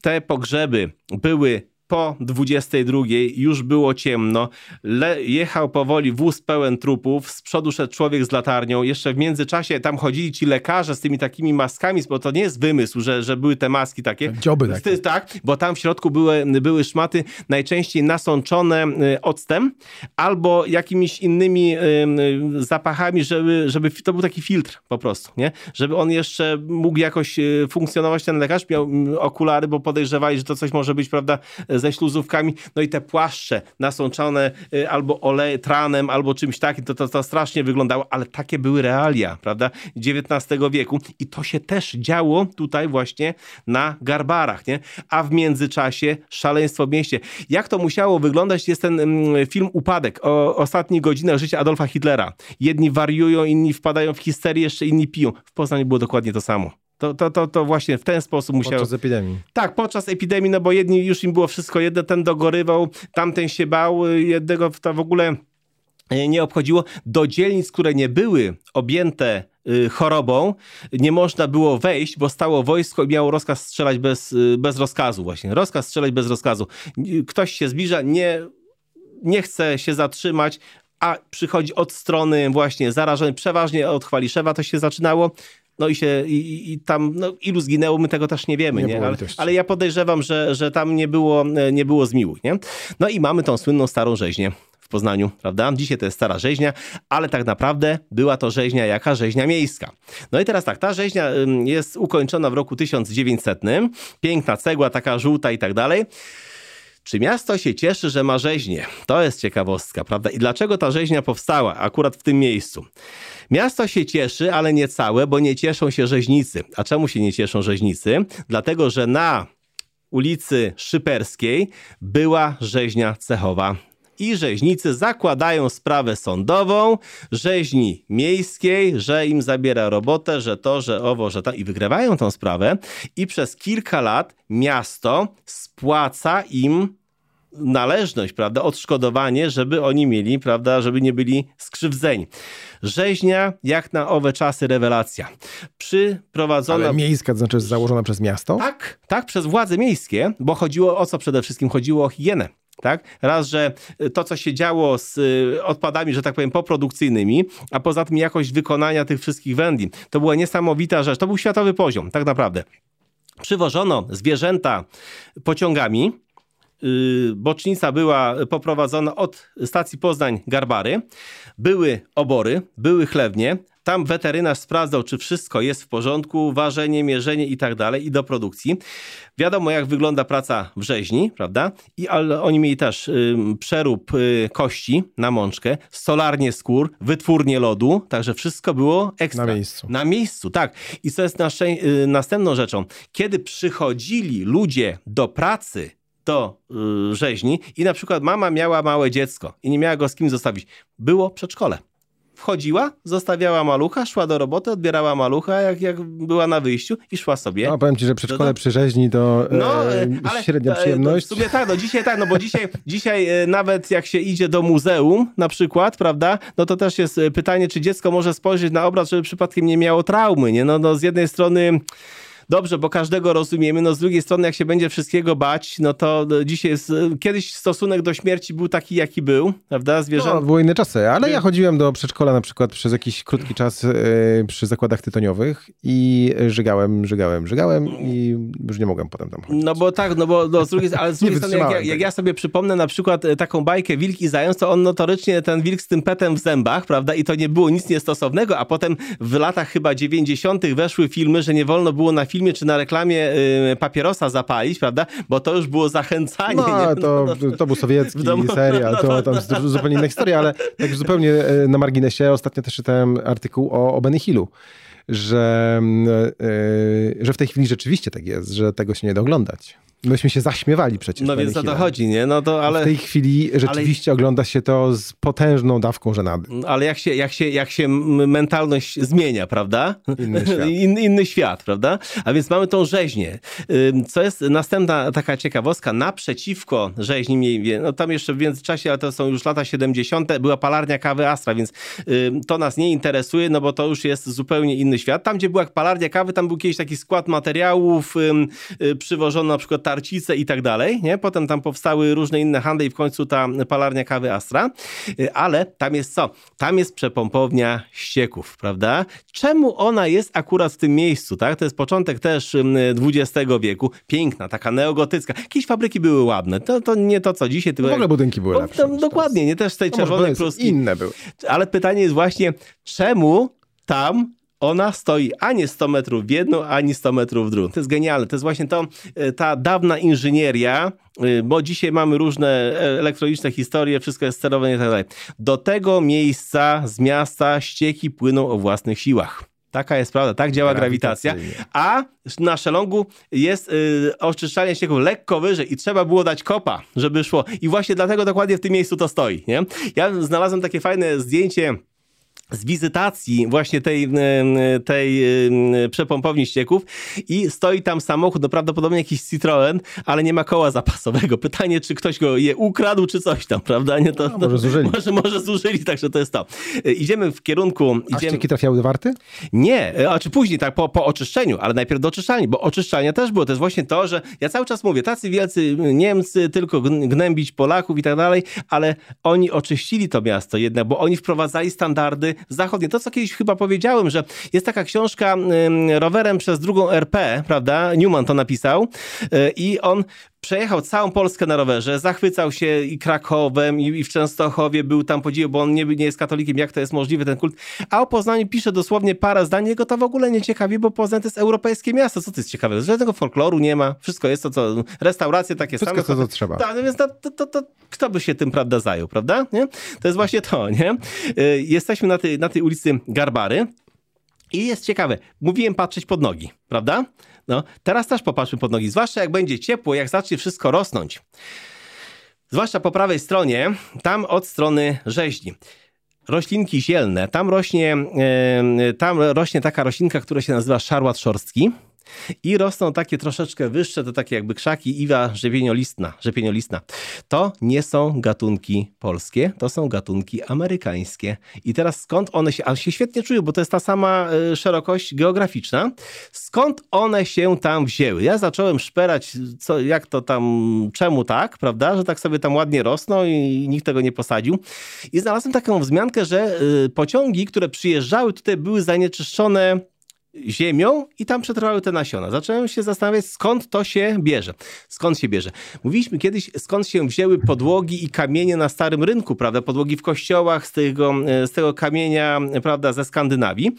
te pogrzeby były po 22 już było ciemno. Le jechał powoli wóz pełen trupów, z przodu szedł człowiek z latarnią. Jeszcze w międzyczasie tam chodzili ci lekarze z tymi takimi maskami, bo to nie jest wymysł, że, że były te maski takie. Dzioby takie. Tak, bo tam w środku były, były szmaty najczęściej nasączone y, octem albo jakimiś innymi y, zapachami, żeby, żeby to był taki filtr po prostu, nie? Żeby on jeszcze mógł jakoś y, funkcjonować, ten lekarz miał mm, okulary, bo podejrzewali, że to coś może być, prawda, ze śluzówkami, no i te płaszcze nasączone y, albo olej, tranem, albo czymś takim, to, to, to strasznie wyglądało, ale takie były realia, prawda, XIX wieku i to się też działo tutaj właśnie na Garbarach, nie? A w międzyczasie szaleństwo w mieście. Jak to musiało wyglądać, jest ten mm, film Upadek o ostatnich godzinach życia Adolfa Hitlera. Jedni wariują, inni wpadają w histerię, jeszcze inni piją. W Poznaniu było dokładnie to samo. To, to, to, to właśnie w ten sposób musiał... Podczas epidemii. Tak, podczas epidemii, no bo jedni już im było wszystko jedno, ten dogorywał, tamten się bał, jednego to w ogóle e, nie obchodziło. Do dzielnic, które nie były objęte y, chorobą, nie można było wejść, bo stało wojsko i miało rozkaz strzelać bez, y, bez rozkazu właśnie. Rozkaz strzelać bez rozkazu. Ktoś się zbliża, nie, nie chce się zatrzymać, a przychodzi od strony właśnie zarażony, przeważnie od Chwaliszewa to się zaczynało, no i się i, i tam, no ilu zginęło, my tego też nie wiemy, nie? nie? Ale, ale, ja podejrzewam, że, że tam nie było, nie było zmiłych, nie? No i mamy tą słynną starą rzeźnię. w Poznaniu, prawda? Dzisiaj to jest stara rzeźnia, ale tak naprawdę była to rzeźnia jaka? Rzeźnia miejska. No i teraz tak, ta rzeźnia jest ukończona w roku 1900, piękna cegła, taka żółta i tak dalej. Czy miasto się cieszy, że ma rzeźnię? To jest ciekawostka, prawda? I dlaczego ta rzeźnia powstała akurat w tym miejscu? Miasto się cieszy, ale nie całe, bo nie cieszą się rzeźnicy. A czemu się nie cieszą rzeźnicy? Dlatego, że na ulicy Szyperskiej była rzeźnia cechowa i rzeźnicy zakładają sprawę sądową rzeźni miejskiej, że im zabiera robotę, że to, że owo, że tam i wygrywają tą sprawę i przez kilka lat miasto spłaca im należność, prawda, odszkodowanie, żeby oni mieli, prawda, żeby nie byli skrzywdzeni. Rzeźnia, jak na owe czasy, rewelacja. Przyprowadzona... Ale miejska, to znaczy założona przez miasto? Tak, tak, przez władze miejskie, bo chodziło o co przede wszystkim? Chodziło o higienę. Tak? Raz, że to, co się działo z y, odpadami, że tak powiem, poprodukcyjnymi, a poza tym jakość wykonania tych wszystkich wędlin. To była niesamowita rzecz. To był światowy poziom, tak naprawdę. Przywożono zwierzęta pociągami, Y, bocznica była poprowadzona od stacji Poznań-Garbary. Były obory, były chlewnie. Tam weterynarz sprawdzał, czy wszystko jest w porządku, ważenie, mierzenie i tak dalej, i do produkcji. Wiadomo, jak wygląda praca w rzeźni, prawda? I ale oni mieli też y, przerób y, kości na mączkę, stolarnię skór, wytwórnię lodu, także wszystko było ekstra. Na miejscu. Na miejscu, tak. I co jest y, następną rzeczą? Kiedy przychodzili ludzie do pracy, do y, rzeźni i na przykład mama miała małe dziecko i nie miała go z kim zostawić. Było przedszkole. Wchodziła, zostawiała malucha, szła do roboty, odbierała malucha, jak, jak była na wyjściu i szła sobie. No, powiem ci, że przedszkole do... przy rzeźni to no, e, ale, średnia przyjemność. To w sumie tak, no dzisiaj tak, no bo dzisiaj, dzisiaj e, nawet jak się idzie do muzeum na przykład, prawda, no to też jest e, pytanie, czy dziecko może spojrzeć na obraz, żeby przypadkiem nie miało traumy, nie? No, no z jednej strony dobrze, bo każdego rozumiemy, no z drugiej strony jak się będzie wszystkiego bać, no to dzisiaj jest, kiedyś stosunek do śmierci był taki, jaki był, prawda, zwierzęta. No, były inne czasy, ale ja chodziłem do przedszkola na przykład przez jakiś krótki czas yy, przy zakładach tytoniowych i żygałem, żygałem, żygałem i już nie mogłem potem tam chodzić. No bo tak, no bo no, z drugiej, ale z drugiej strony, jak ja, jak ja, sobie przypomnę na przykład e, taką bajkę Wilk i Zając, to on notorycznie, ten wilk z tym petem w zębach, prawda, i to nie było nic niestosownego, a potem w latach chyba 90. weszły filmy, że nie wolno było na filmie czy na reklamie y, papierosa zapalić, prawda? Bo to już było zachęcanie. No, nie? To, no, no, to był sowiecki domu, serial, no, to tam zupełnie inna historia, ale tak zupełnie y, na marginesie ostatnio też czytałem artykuł o, o Benny Hillu że, yy, że w tej chwili rzeczywiście tak jest, że tego się nie da oglądać. Myśmy się zaśmiewali przecież. No więc o to chodzi, nie? No to, ale... W tej chwili rzeczywiście ale... ogląda się to z potężną dawką żenady. Ale jak się, jak się, jak się mentalność zmienia, prawda? Inny świat. In, inny świat, prawda? A więc mamy tą rzeźnię. Co jest następna taka ciekawostka, naprzeciwko rzeźni, no tam jeszcze w międzyczasie, ale to są już lata 70., była palarnia kawy Astra, więc to nas nie interesuje, no bo to już jest zupełnie inny świat. Tam, gdzie była palarnia kawy, tam był kiedyś taki skład materiałów, y, przywożono na przykład tarcice i tak dalej, nie? Potem tam powstały różne inne handle i w końcu ta palarnia kawy Astra, y, ale tam jest co? Tam jest przepompownia ścieków, prawda? Czemu ona jest akurat w tym miejscu, tak? To jest początek też XX wieku, piękna, taka neogotycka. Jakieś fabryki były ładne, to, to nie to co dzisiaj, tylko... W ogóle budynki były lepsze. dokładnie, nie też tej no czerwonej pruski. Inne były. Ale pytanie jest właśnie, czemu tam ona stoi ani 100 metrów w jedną, ani 100 metrów w drugą. To jest genialne. To jest właśnie to, e, ta dawna inżynieria, e, bo dzisiaj mamy różne e, elektroniczne historie, wszystko jest sterowane i tak dalej. Do tego miejsca z miasta ścieki płyną o własnych siłach. Taka jest prawda, tak działa grawitacja. A na szelongu jest y, oczyszczalnia ścieków lekko wyżej i trzeba było dać kopa, żeby szło. I właśnie dlatego dokładnie w tym miejscu to stoi. Nie? Ja znalazłem takie fajne zdjęcie z wizytacji właśnie tej, tej przepompowni ścieków i stoi tam samochód, no prawdopodobnie jakiś Citroen, ale nie ma koła zapasowego. Pytanie, czy ktoś go je ukradł, czy coś tam, prawda? Nie, to, no, może zużyli. Może, może zużyli, także to jest to. Idziemy w kierunku... A idziemy... ścieki trafiały do warty? Nie, a czy później, tak, po, po oczyszczeniu, ale najpierw do oczyszczalni, bo oczyszczalnia też było. To jest właśnie to, że ja cały czas mówię, tacy wielcy Niemcy, tylko gnębić Polaków i tak dalej, ale oni oczyścili to miasto jednak, bo oni wprowadzali standardy zachodnie. To, co kiedyś chyba powiedziałem, że jest taka książka rowerem przez drugą RP, prawda? Newman to napisał y, i on przejechał całą Polskę na rowerze, zachwycał się i Krakowem, i, i w Częstochowie był tam podziwu, bo on nie, nie jest katolikiem, jak to jest możliwe, ten kult. A o Poznaniu pisze dosłownie parę zdań, jego to w ogóle nie ciekawi, bo Poznań to jest europejskie miasto. Co to jest ciekawe? Żadnego folkloru nie ma, wszystko jest to, co restauracje takie wszystko same. Wszystko to, co trzeba. Tak, no więc to, to, to, to, kto by się tym, prawda, zajął, prawda? Nie? To jest właśnie to, nie? Y, jesteśmy na tej, na tej ulicy Garbary. I jest ciekawe, mówiłem patrzeć pod nogi, prawda? No, teraz też popatrzmy pod nogi, zwłaszcza jak będzie ciepło, jak zacznie wszystko rosnąć. Zwłaszcza po prawej stronie, tam od strony rzeźni. Roślinki zielne, tam rośnie, tam rośnie taka roślinka, która się nazywa szarłat szorstki. I rosną takie troszeczkę wyższe, to takie jakby krzaki iwa rzepieniolistna. rzepieniolistna. To nie są gatunki polskie, to są gatunki amerykańskie. I teraz skąd one się, a się świetnie czują, bo to jest ta sama e, szerokość geograficzna. Skąd one się tam wzięły? Ja zacząłem szperać, co, jak to tam, czemu tak, prawda, że tak sobie tam ładnie rosną i nikt tego nie posadził. I znalazłem taką wzmiankę, że e, pociągi, które przyjeżdżały tutaj były zanieczyszczone ziemią i tam przetrwały te nasiona. Zacząłem się zastanawiać, skąd to się bierze. Skąd się bierze? Mówiliśmy kiedyś, skąd się wzięły podłogi i kamienie na starym rynku, prawda? Podłogi w kościołach z tego, z tego kamienia, prawda, ze Skandynawii.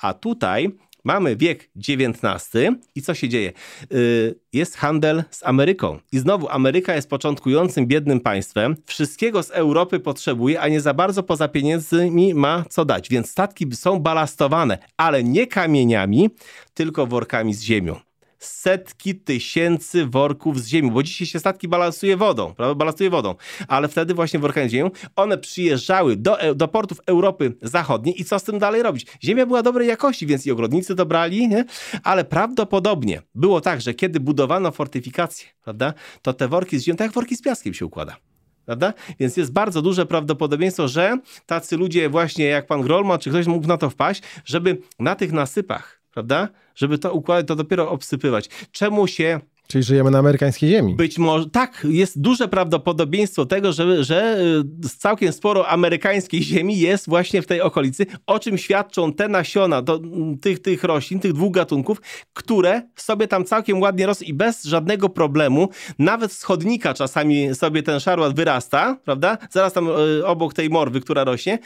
A tutaj Mamy wiek XIX i co się dzieje? Y, jest handel z Ameryką. I znowu Ameryka jest początkującym, biednym państwem. Wszystkiego z Europy potrzebuje, a nie za bardzo poza pieniędzmi ma co dać. Więc statki są balastowane, ale nie kamieniami, tylko workami z ziemią setki tysięcy worków z ziemi, bo dzisiaj się statki balansuje wodą, prawda? Balansuje wodą, ale wtedy właśnie workami z ziemią, one przyjeżdżały do, do portów Europy Zachodniej i co z tym dalej robić? Ziemia była dobrej jakości, więc i ogrodnicy to brali, nie? ale prawdopodobnie było tak, że kiedy budowano fortyfikacje, prawda, to te worki z ziemią, tak jak worki z piaskiem się układa. Prawda? Więc jest bardzo duże prawdopodobieństwo, że tacy ludzie właśnie jak pan Grolman, czy ktoś mógł na to wpaść, żeby na tych nasypach prawda? Żeby to układać, to dopiero obsypywać. Czemu się Czyli żyjemy na amerykańskiej ziemi. Być może, tak, jest duże prawdopodobieństwo tego, że, że y, całkiem sporo amerykańskiej ziemi jest właśnie w tej okolicy, o czym świadczą te nasiona do, tych, tych roślin, tych dwóch gatunków, które sobie tam całkiem ładnie rosną i bez żadnego problemu, nawet z chodnika czasami sobie ten szarłat wyrasta, prawda? Zaraz tam y, obok tej morwy, która rośnie,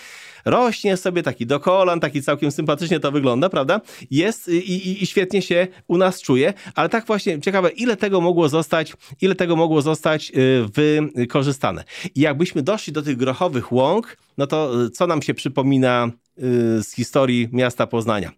rośnie sobie taki do kolan, taki całkiem sympatycznie to wygląda, prawda? Jest i, i, i świetnie się u nas czuje, ale tak właśnie ciekawe, ile tego mogło zostać, ile tego mogło zostać y, wykorzystane. I jakbyśmy doszli do tych grochowych łąk, no to y, co nam się przypomina z historii miasta Poznania.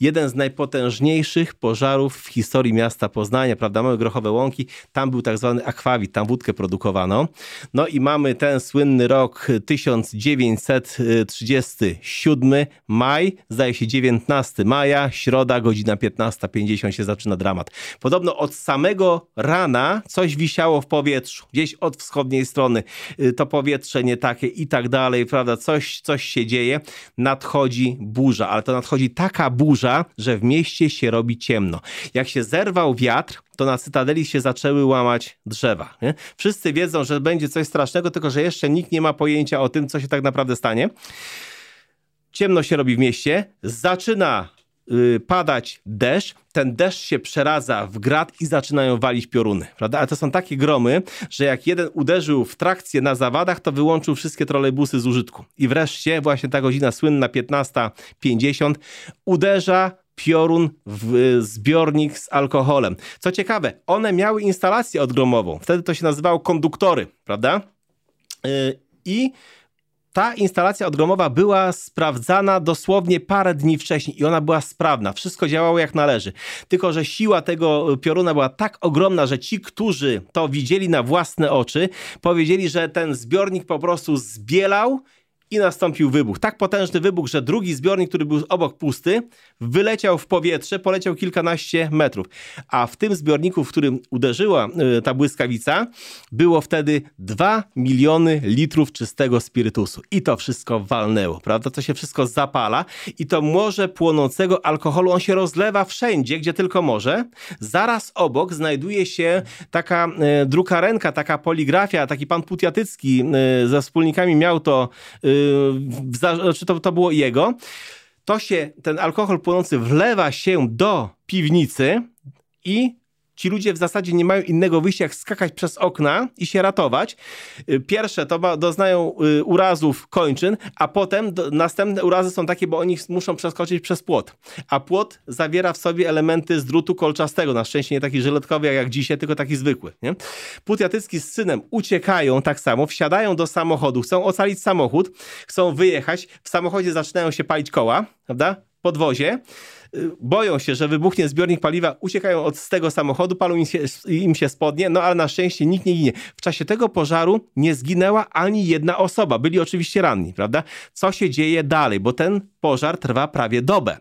Jeden z najpotężniejszych pożarów w historii miasta Poznania, prawda, małe grochowe łąki, tam był tak zwany akwawit, tam wódkę produkowano. No i mamy ten słynny rok 1937, maj, zdaje się 19 maja, środa, godzina 15.50 się zaczyna dramat. Podobno od samego rana coś wisiało w powietrzu, gdzieś od wschodniej strony, y, to powietrze nie takie i tak dalej, prawda, coś, coś się dzieje. Na nadchodzi burza, ale to nadchodzi taka burza, że w mieście się robi ciemno. Jak się zerwał wiatr, to na Cytadeli się zaczęły łamać drzewa. Nie? Wszyscy wiedzą, że będzie coś strasznego, tylko że jeszcze nikt nie ma pojęcia o tym, co się tak naprawdę stanie. Ciemno się robi w mieście, zaczyna padać deszcz, ten deszcz się przeradza w grad i zaczynają walić pioruny, prawda? Ale to są takie gromy, że jak jeden uderzył w trakcję na zawadach, to wyłączył wszystkie trolejbusy z użytku. I wreszcie właśnie ta godzina słynna 15.50 uderza piorun w y, zbiornik z alkoholem. Co ciekawe, one miały instalację odgromową. Wtedy to się nazywało konduktory, prawda? Y, I ta instalacja odgromowa była sprawdzana dosłownie parę dni wcześniej i ona była sprawna. Wszystko działało jak należy. Tylko, że siła tego pioruna była tak ogromna, że ci, którzy to widzieli na własne oczy, powiedzieli, że ten zbiornik po prostu zbielał i nastąpił wybuch. Tak potężny wybuch, że drugi zbiornik, który był obok pusty, wyleciał w powietrze, poleciał kilkanaście metrów. A w tym zbiorniku, w którym uderzyła y, ta błyskawica, było wtedy 2 miliony litrów czystego spirytusu. I to wszystko walnęło, prawda? To się wszystko zapala i to morze płonącego alkoholu, on się rozlewa wszędzie, gdzie tylko może. Zaraz obok znajduje się taka y, drukarenka, taka poligrafia, taki pan Putiatycki y, ze wspólnikami miał to znaczy to, to było jego, to się, ten alkohol płynący wlewa się do piwnicy i ci ludzie w zasadzie nie mają innego wyjścia, jak skakać przez okna i się ratować. Y, pierwsze to doznają y, urazów kończyn, a potem następne urazy są takie, bo oni muszą przeskoczyć przez płot. A płot zawiera w sobie elementy z drutu kolczastego. Na szczęście nie taki żyletkowy jak dzisiaj, tylko taki zwykły. Nie? Putiatycki z synem uciekają tak samo, wsiadają do samochodu, chcą ocalić samochód, chcą wyjechać, w samochodzie zaczynają się palić koła, prawda? Podwozie boją się, że wybuchnie zbiornik paliwa, uciekają od z tego samochodu, palą im się, im się spodnie, no ale na szczęście nikt nie ginie. W czasie tego pożaru nie zginęła ani jedna osoba. Byli oczywiście ranni, prawda? Co się dzieje dalej? Bo ten pożar trwa prawie dobę.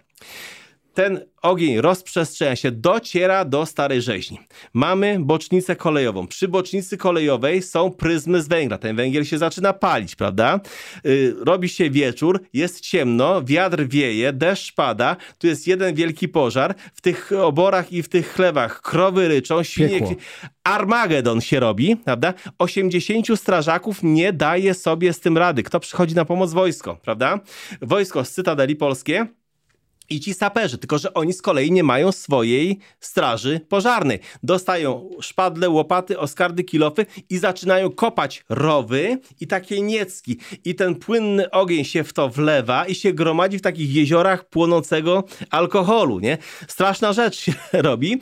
Ten ogień rozprzestrzenia się, dociera do Starej Rzeźni. Mamy bocznicę kolejową. Przy bocznicy kolejowej są pryzmy z węgla. Ten węgiel się zaczyna palić, prawda? Yy, robi się wieczór, jest ciemno, wiatr wieje, deszcz pada, tu jest jeden wielki pożar. W tych oborach i w tych chlewach krowy ryczą, świnie... Piekło. Armagedon się robi, prawda? 80 strażaków nie daje sobie z tym rady. Kto przychodzi na pomoc? Wojsko, prawda? Wojsko z Cytadeli Polskie i ci saperzy, tylko że oni z kolei nie mają swojej straży pożarnej. Dostają szpadle, łopaty, oskardy, kilofy i zaczynają kopać rowy i takie niecki. I ten płynny ogień się w to wlewa i się gromadzi w takich jeziorach płonącego alkoholu, nie? Straszna rzecz się robi.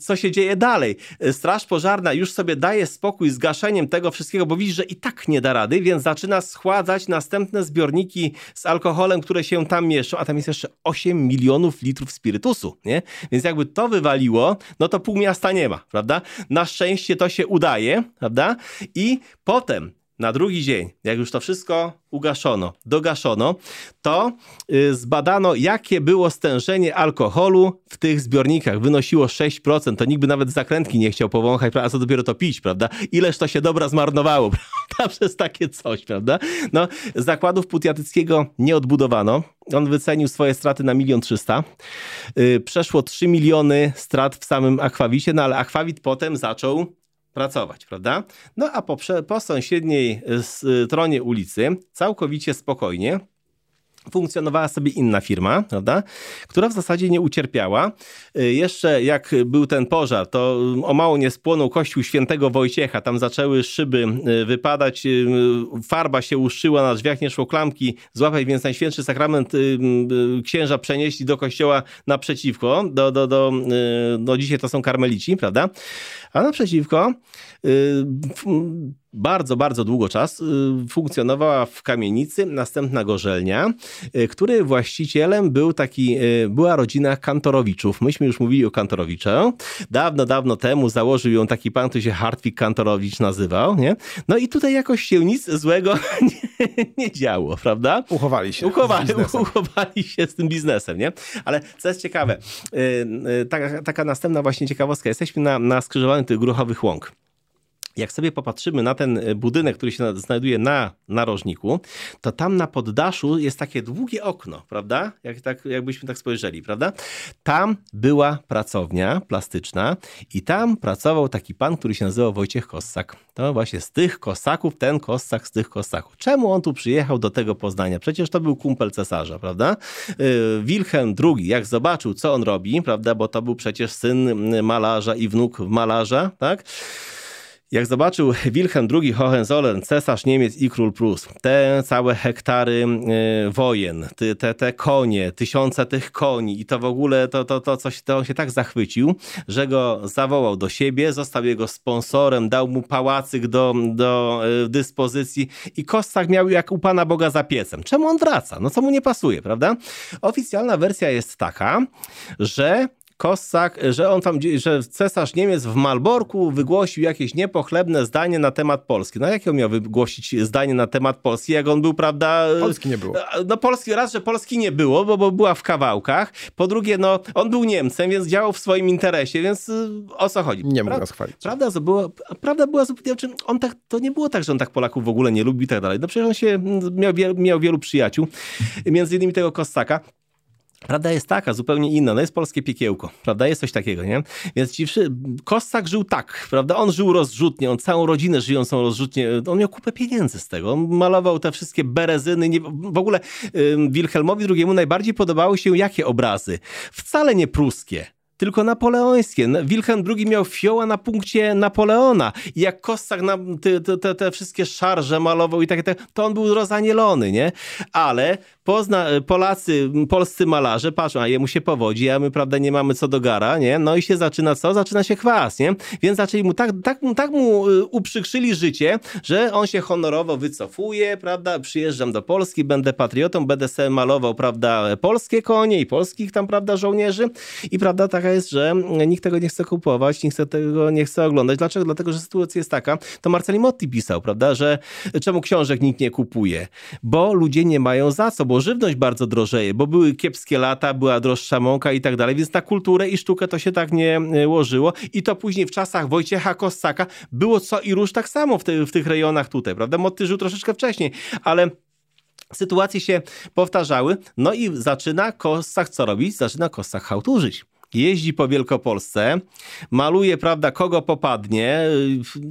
Co się dzieje dalej? Straż pożarna już sobie daje spokój z gaszeniem tego wszystkiego, bo widzi, że i tak nie da rady, więc zaczyna schładzać następne zbiorniki z alkoholem, które się tam mieszczą, a tam jest jeszcze 8 milionów litrów spirytusu, nie? Więc jakby to wywaliło, no to pół miasta nie ma, prawda? Na szczęście to się udaje, prawda? I potem na drugi dzień, jak już to wszystko ugaszono, dogaszono, to y, zbadano, jakie było stężenie alkoholu w tych zbiornikach. Wynosiło 6%, to nikt by nawet zakrętki nie chciał powąchać, a co dopiero to pić, prawda? Ileż to się dobra zmarnowało, prawda? Przez takie coś, prawda? No, zakładów Putiatyckiego nie odbudowano. On wycenił swoje straty na milion trzysta. Y, Przeszło 3 miliony strat w samym akwawicie, no ale akwawit potem zaczął pracować, prawda? No a po, po sąsiedniej y, stronie ulicy całkowicie spokojnie funkcjonowała sobie inna firma, prawda? która w zasadzie nie ucierpiała. Y, Jeszcze jak był ten pożar, to y, o mało nie spłonął kościół świętego Wojciecha. Tam zaczęły szyby y, wypadać, y, farba się uszczyła na drzwiach, nie szło klamki złapać, więc Najświętszy Sakrament księża przenieśli do kościoła naprzeciwko. Do, do, do, y, no dzisiaj to są karmelici, prawda? A naprzeciwko bardzo, bardzo długo czas y, funkcjonowała w kamienicy następna gorzelnia, y, której właścicielem był taki, y, była rodzina Kantorowiczów. Myśmy już mówili o Kantorowicza. Dawno, dawno temu założył ją taki pan, który się Hartwig Kantorowicz nazywał, nie? No i tutaj jakoś się nic złego nie, nie działo, prawda? Uchowali się. Uchowali, uchowali się z tym biznesem, nie? Ale co jest ciekawe, taka, taka następna właśnie ciekawostka. Jesteśmy na, na skrzyżowaniu tych gruchowych łąk. Jak sobie popatrzymy na ten y, budynek, który się na- znajduje na narożniku, to tam na poddaszu jest takie długie okno, prawda? Jak, tak, jakbyśmy tak spojrzeli, prawda? Tam była pracownia plastyczna i tam pracował taki pan, który się nazywał Wojciech Kossak. To właśnie z tych Kossaków, ten Kossak z tych Kossaków. Czemu on tu przyjechał do tego Poznania? Przecież to był kumpel cesarza, prawda? Y, Wilhelm II, jak zobaczył, co on robi, prawda? Bo to był przecież syn malarza i wnuk malarza, tak? Jak zobaczył Wilhelm II Hohenzollern, cesarz Niemiec i król Prus, te całe hektary y, wojen, te, te, konie, tysiące tych koni i to w ogóle, to, to, to, coś, to on się tak zachwycił, że go zawołał do siebie, został jego sponsorem, dał mu pałacyk do, do y, dyspozycji i Kostak miał jak u Pana Boga za piecem. Czemu on wraca? No co mu nie pasuje, prawda? Oficjalna wersja jest taka, że Kossak, że on tam, że cesarz Niemiec w Malborku wygłosił jakieś niepochlebne zdanie na temat Polski. No jakie on miał wygłosić zdanie na temat Polski, jak on był, prawda... Polski nie było. No Polski, raz, że Polski nie było, bo, bo była w kawałkach. Po drugie, no on był Niemcem, więc działał w swoim interesie, więc y, o co chodzi? Nie mógł nas chwalić. Prawda, to było, prawda była zupełnie, znaczy on tak, to nie było tak, że on tak Polaków w ogóle nie lubi i tak dalej. No przecież on się miał, miał wielu przyjaciół, między innymi tego Kostaka. Prawda jest taka, zupełnie inna. No jest polskie piekiełko, prawda? Jest coś takiego, nie? Więc ci wszy... Kossak żył tak, prawda? On żył rozrzutnie, on całą rodzinę żyjącą rozrzutnie. On miał kupę pieniędzy z tego. On malował te wszystkie berezyny. Nie... W ogóle ym, Wilhelmowi II najbardziej podobały się jakie obrazy? Wcale nie pruskie tylko napoleońskie. Wilhelm II miał fioła na punkcie Napoleona i jak Kossak na te, te, te, wszystkie szarże malował i takie, to on był rozanielony, nie? Ale Pozna, Polacy, polscy malarze patrzą, a jemu się powodzi, a my, prawda, nie mamy co do gara, nie? No i się zaczyna co? Zaczyna się chwas, nie? Więc zaczęli mu tak, tak, tak mu y, uprzykrzyli życie, że on się honorowo wycofuje, prawda? Przyjeżdżam do Polski, będę patriotą, będę sobie malował, prawda, polskie konie i polskich tam, prawda, żołnierzy i, prawda, tak taka jest, że nikt tego nie chce kupować, nikt tego nie chce oglądać. Dlaczego? Dlatego, że sytuacja jest taka, to Marceli Motti pisał, prawda, że czemu książek nikt nie kupuje? Bo ludzie nie mają za co, bo żywność bardzo drożeje, bo były kiepskie lata, była droższa mąka i tak dalej, więc na kulturę i sztukę to się tak nie łożyło i to później w czasach Wojciecha Kossaka było co i róż tak samo w, te, w tych rejonach tutaj, prawda? Motti żył troszeczkę wcześniej, ale sytuacje się powtarzały, no i zaczyna Kossak co robić? Zaczyna Kossak hałturzyć jeździ po Wielkopolsce, maluje, prawda, kogo popadnie.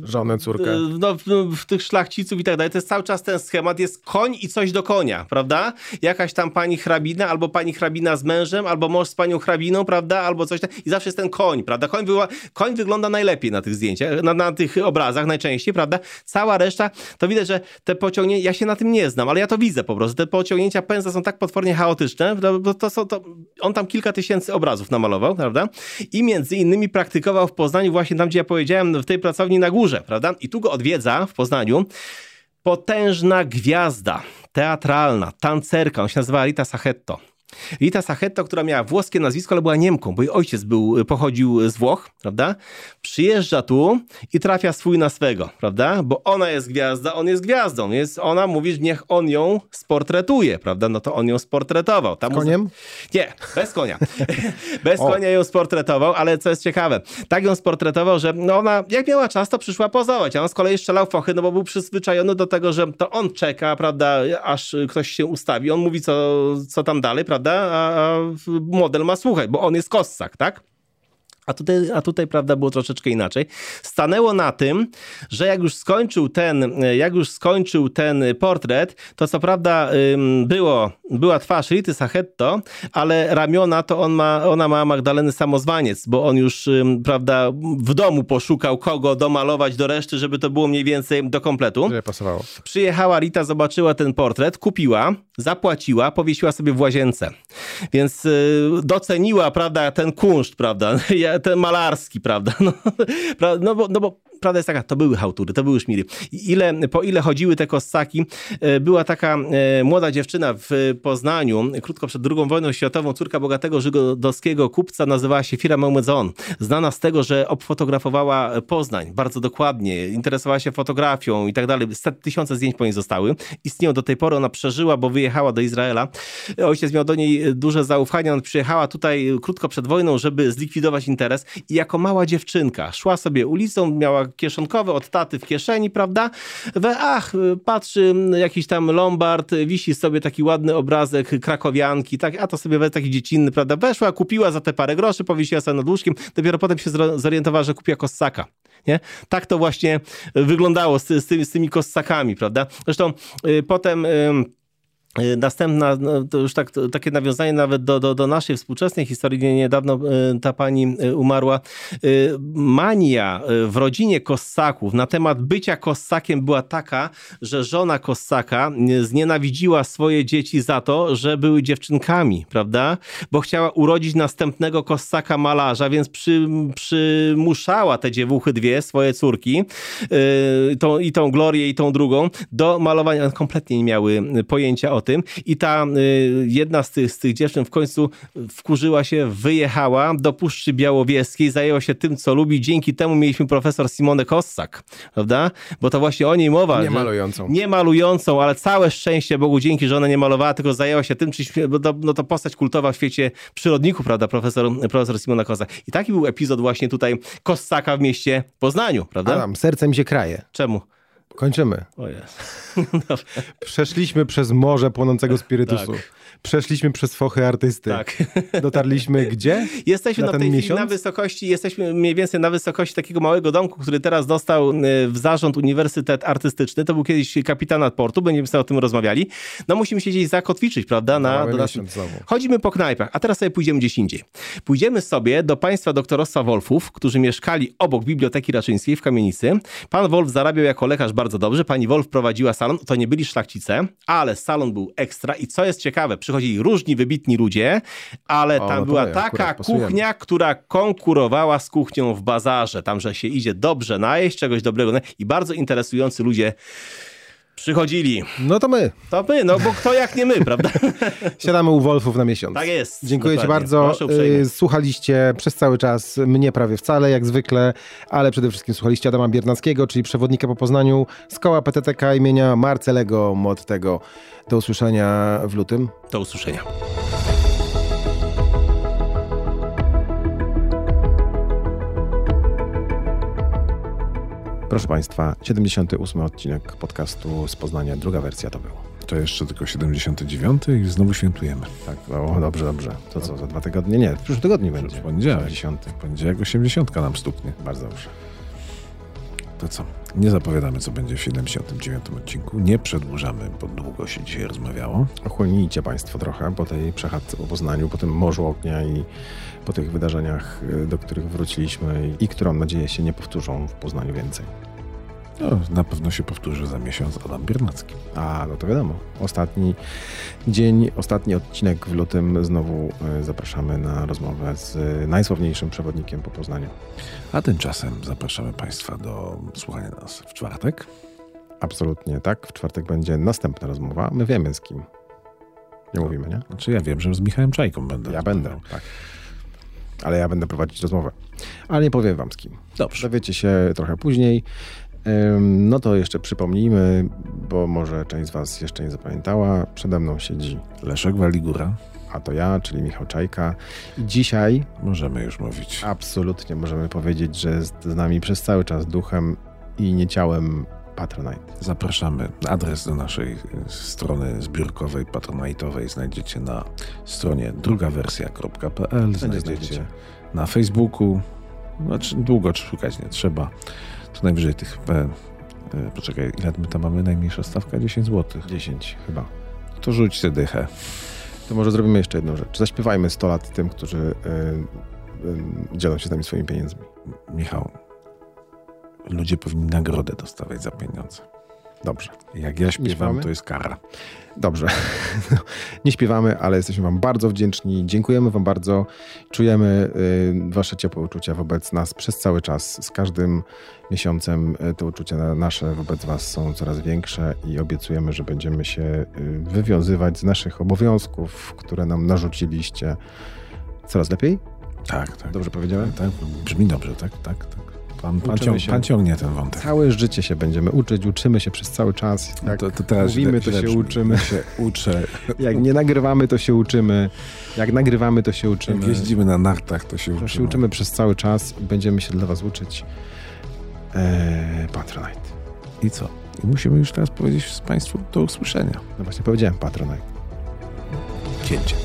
Żonę, córkę. No, w tych szlachciców i tak dalej. To jest cały czas ten schemat, jest koń i coś do konia, prawda? Jakaś tam pani hrabina, albo pani hrabina z mężem, albo mąż z panią hrabiną, prawda? Albo coś tam. I zawsze jest ten koń, prawda? Koń, była, koń wygląda najlepiej na tych zdjęciach, na, na tych obrazach najczęściej, prawda? Cała reszta, to widać, że te pociągnięcia, ja się na tym nie znam, ale ja to widzę po prostu. Te pociągnięcia pędzla są tak potwornie chaotyczne, bo to są, to, on tam kilka tysięcy obrazów namalował, prawda? I między innymi praktykował w Poznaniu właśnie tam, gdzie ja powiedziałem, w tej pracowni na górze, prawda? I tu go odwiedza w Poznaniu potężna gwiazda teatralna, tancerka, on się nazywa Rita Sachetto. Rita Sachetto, która miała włoskie nazwisko, ale była Niemką, bo jej ojciec był, pochodził z Włoch, prawda? Przyjeżdża tu i trafia swój na swego, prawda? Bo ona jest gwiazda, on jest gwiazdą, więc ona mówi, że niech on ją sportretuje, prawda? No to on ją sportretował. Tam koniem? Nie, bez konia. bez o. konia ją sportretował, ale co jest ciekawe, tak ją sportretował, że no ona, jak miała czas, to przyszła pozować, a on z kolei strzelał fochy, no bo był przyzwyczajony do tego, że to on czeka, prawda, aż ktoś się ustawi, on mówi, co, co tam dalej, prawda? Prawda? A, a model ma słuchać, bo on jest kossak, tak? A tutaj, a tutaj, prawda, było troszeczkę inaczej. Stanęło na tym, że jak już skończył ten, jak już skończył ten portret, to co prawda było, była twarz Rity Sachetto, ale ramiona to on ma, ona ma Magdaleny Samozwaniec, bo on już, prawda, w domu poszukał kogo domalować do reszty, żeby to było mniej więcej do kompletu. Nie pasowało. Przyjechała Rita, zobaczyła ten portret, kupiła, zapłaciła, powiesiła sobie w łazience. Więc y, doceniła, prawda, ten kunszt, prawda. ten malarski, prawda? No, no, bo, no bo prawda jest taka, to były hałtury, to były szmiry. Ile, po ile chodziły te kossaki? E, była taka e, młoda dziewczyna w Poznaniu, krótko przed II wojną światową, córka bogatego żydowskiego kupca, nazywała się Fira Małmedzon. Znana z tego, że obfotografowała Poznań bardzo dokładnie, interesowała się fotografią i tak dalej. Tysiące zdjęć po niej zostały. Istnieją do tej pory, ona przeżyła, bo wyjechała do Izraela. Ojciec miał do niej duże zaufanie, on przyjechała tutaj krótko przed wojną, żeby zlikwidować interes i jako mała dziewczynka szła sobie ulicą, miała kieszonkowe od taty w kieszeni, prawda? We, ach, patrzy jakiś tam lombard, wisi sobie taki ładny obrazek krakowianki, tak, a to sobie we taki dziecinny, prawda? Weszła, kupiła za te parę groszy, powiesiła sobie nad łóżkiem, dopiero potem się zorientowała, że kupiła kossaka. Nie? Tak to właśnie wyglądało z, z, tymi, z tymi kossakami, prawda? Zresztą y, potem... Y, następna, no, to już tak, takie nawiązanie nawet do, do, do naszej współczesnej historii. Niedawno y, ta pani y, umarła. Mania w rodzinie Kossaków na temat bycia Kossakiem była taka, że żona Kossaka znienawidziła swoje dzieci za to, że były dziewczynkami, prawda? Bo chciała urodzić następnego Kossaka malarza, więc przy, przymuszała te dziewuchy dwie, swoje córki, tą, i tą Glorię, i tą drugą, do malowania. Kompletnie nie miały pojęcia o tym i ta y, jedna z tych, z tych dziewczyn w końcu wkurzyła się, wyjechała do Puszczy Białowieskiej, zajęła się tym, co lubi. Dzięki temu mieliśmy profesor Simonę Kossak, prawda? Bo to właśnie o niej mowa. Nie malującą. Nie malującą, ale całe szczęście Bogu dzięki, że ona nie malowała, tylko zajęła się tym, czyli no to postać kultowa w świecie przyrodników, prawda? Profesor, profesor Simona Kossak. I taki był epizod właśnie tutaj Kossaka w mieście Poznaniu, prawda? Adam, serce mi się kraje. Czemu? Kończymy. O jest. Przeszliśmy przez morze płonącego spirytusu. Tak. Przeszliśmy przez fochy artysty. Tak. Dotarliśmy gdzie? Jesteśmy na, tej miesiąc? na wysokości, jesteśmy mniej więcej na wysokości takiego małego domku, który teraz dostał e, w zarząd Uniwersytet Artystyczny. To był kiedyś kapitanat portu, będziemy sobie o tym rozmawiali. No musimy się gdzieś zakotwiczyć, prawda? Na, na znowu. Chodzimy po knajpach, a teraz sobie pójdziemy gdzieś indziej. Pójdziemy sobie do państwa doktorostwa Wolfów, którzy mieszkali obok Biblioteki Raczyńskiej w Kamienicy. Pan Wolf zarabiał jako lekarz bardzo dobrze, pani Wolf prowadziła salon. To nie byli szlachcice, ale salon był ekstra i co jest ciekawe, przychodzili różni wybitni ludzie, ale tam o, no była taka kuchnia, która konkurowała z kuchnią w bazarze. Tam, że się idzie dobrze najeść, czegoś dobrego i bardzo interesujący ludzie Przychodzili. No to my. To my, no bo kto jak nie my, prawda? Siadamy u Wolfów na miesiąc. Tak jest. Dziękuję Ci bardzo. Y, Słuchaliście przez cały czas mnie prawie wcale, jak zwykle, ale przede wszystkim słuchaliście Adama Biernackiego, czyli przewodnika po Poznaniu z koła PTTK imienia Marcelego Mottego. Do usłyszenia w lutym. Do usłyszenia. Proszę Państwa, 78 odcinek podcastu z Poznania, druga wersja to był. To jeszcze tylko 79 i znowu świętujemy. Tak, o, dobrze, dobrze. To co, za dwa tygodnie? Nie, w przyszłym tygodniu będzie. W poniedziałek. 80. W poniedziałek 80 nam stuknie. Bardzo dobrze. To co? Nie zapowiadamy, co będzie w 79 odcinku. Nie przedłużamy, bo długo się dzisiaj rozmawiało. Ochłonijcie Państwo trochę po tej przechadzce po Poznaniu, po tym morzu ognia i po tych wydarzeniach, y, do których wróciliśmy i które, mam nadzieję, się nie powtórzą w Poznaniu więcej. No, na pewno się powtórzy za miesiąc Adam Biernacki. A, no to wiadomo. Ostatni dzień, ostatni odcinek w lutym. Znowu y, zapraszamy na rozmowę z y, najsławniejszym przewodnikiem po Poznaniu. A tymczasem zapraszamy Państwa do słuchania nas w czwartek. Absolutnie tak. W czwartek będzie następna rozmowa. My wiemy z kim. Nie mówimy, nie? Znaczy ja wiem, że z Michałem Czajką będę. Ja będę, tak. Ale ja będę prowadzić rozmowę. Ale nie powiem wam z kim. Dobrze. Dowiecie się trochę później. No to jeszcze przypomnijmy, bo może część z was jeszcze nie zapamiętała. Przede mną siedzi, Leszek Waligura. a to ja, czyli Michał Czajka. I dzisiaj Możemy już mówić. absolutnie możemy powiedzieć, że jest z nami przez cały czas duchem i nie ciałem Patronite. Zapraszamy. Adres do naszej y, strony zbiórkowej, patronajtowej znajdziecie na stronie drugawersja.pl. Znajdziecie na Facebooku. Znaczy, długo szukać nie trzeba. To najwyżej tych... E, e, poczekaj, ile my tam mamy? Najmniejsza stawka? 10 zł. 10 chyba. To rzuć sobie dychę. To może zrobimy jeszcze jedną rzecz. Zaśpiewajmy 100 lat tym, którzy y, y, dzielą się z nami swoimi pieniędzmi. Michał, ludzie powinni nagrodę dostawać za pieniądze. Dobrze. Jak ja śpiewam, to jest kara. Dobrze. Nie śpiewamy, ale jesteśmy Wam bardzo wdzięczni. Dziękujemy Wam bardzo. Czujemy y, Wasze ciepłe uczucia wobec nas przez cały czas. Z każdym miesiącem y, te uczucia na- nasze wobec Was są coraz większe i obiecujemy, że będziemy się y, wywiązywać z naszych obowiązków, które nam narzuciliście coraz lepiej. Tak, tak. Dobrze powiedziałem? Tak, brzmi dobrze, tak, tak, tak. Pan, pan, Uczymy ciąg, się. pan ciągnie ten wątek. Całe życie się będziemy uczyć, uczymy się przez cały czas. Jak to, to teraz mówimy, to się uczymy. się uczę. Jak nie nagrywamy, to się uczymy. Jak nagrywamy, to się uczymy. Jak jeździmy na nartach, to się To uczymy. się uczymy przez cały czas i będziemy się dla Was uczyć. Eee, Patronite. I co? I musimy już teraz powiedzieć Państwu do usłyszenia. No właśnie powiedziałem Patronite. Cięcie.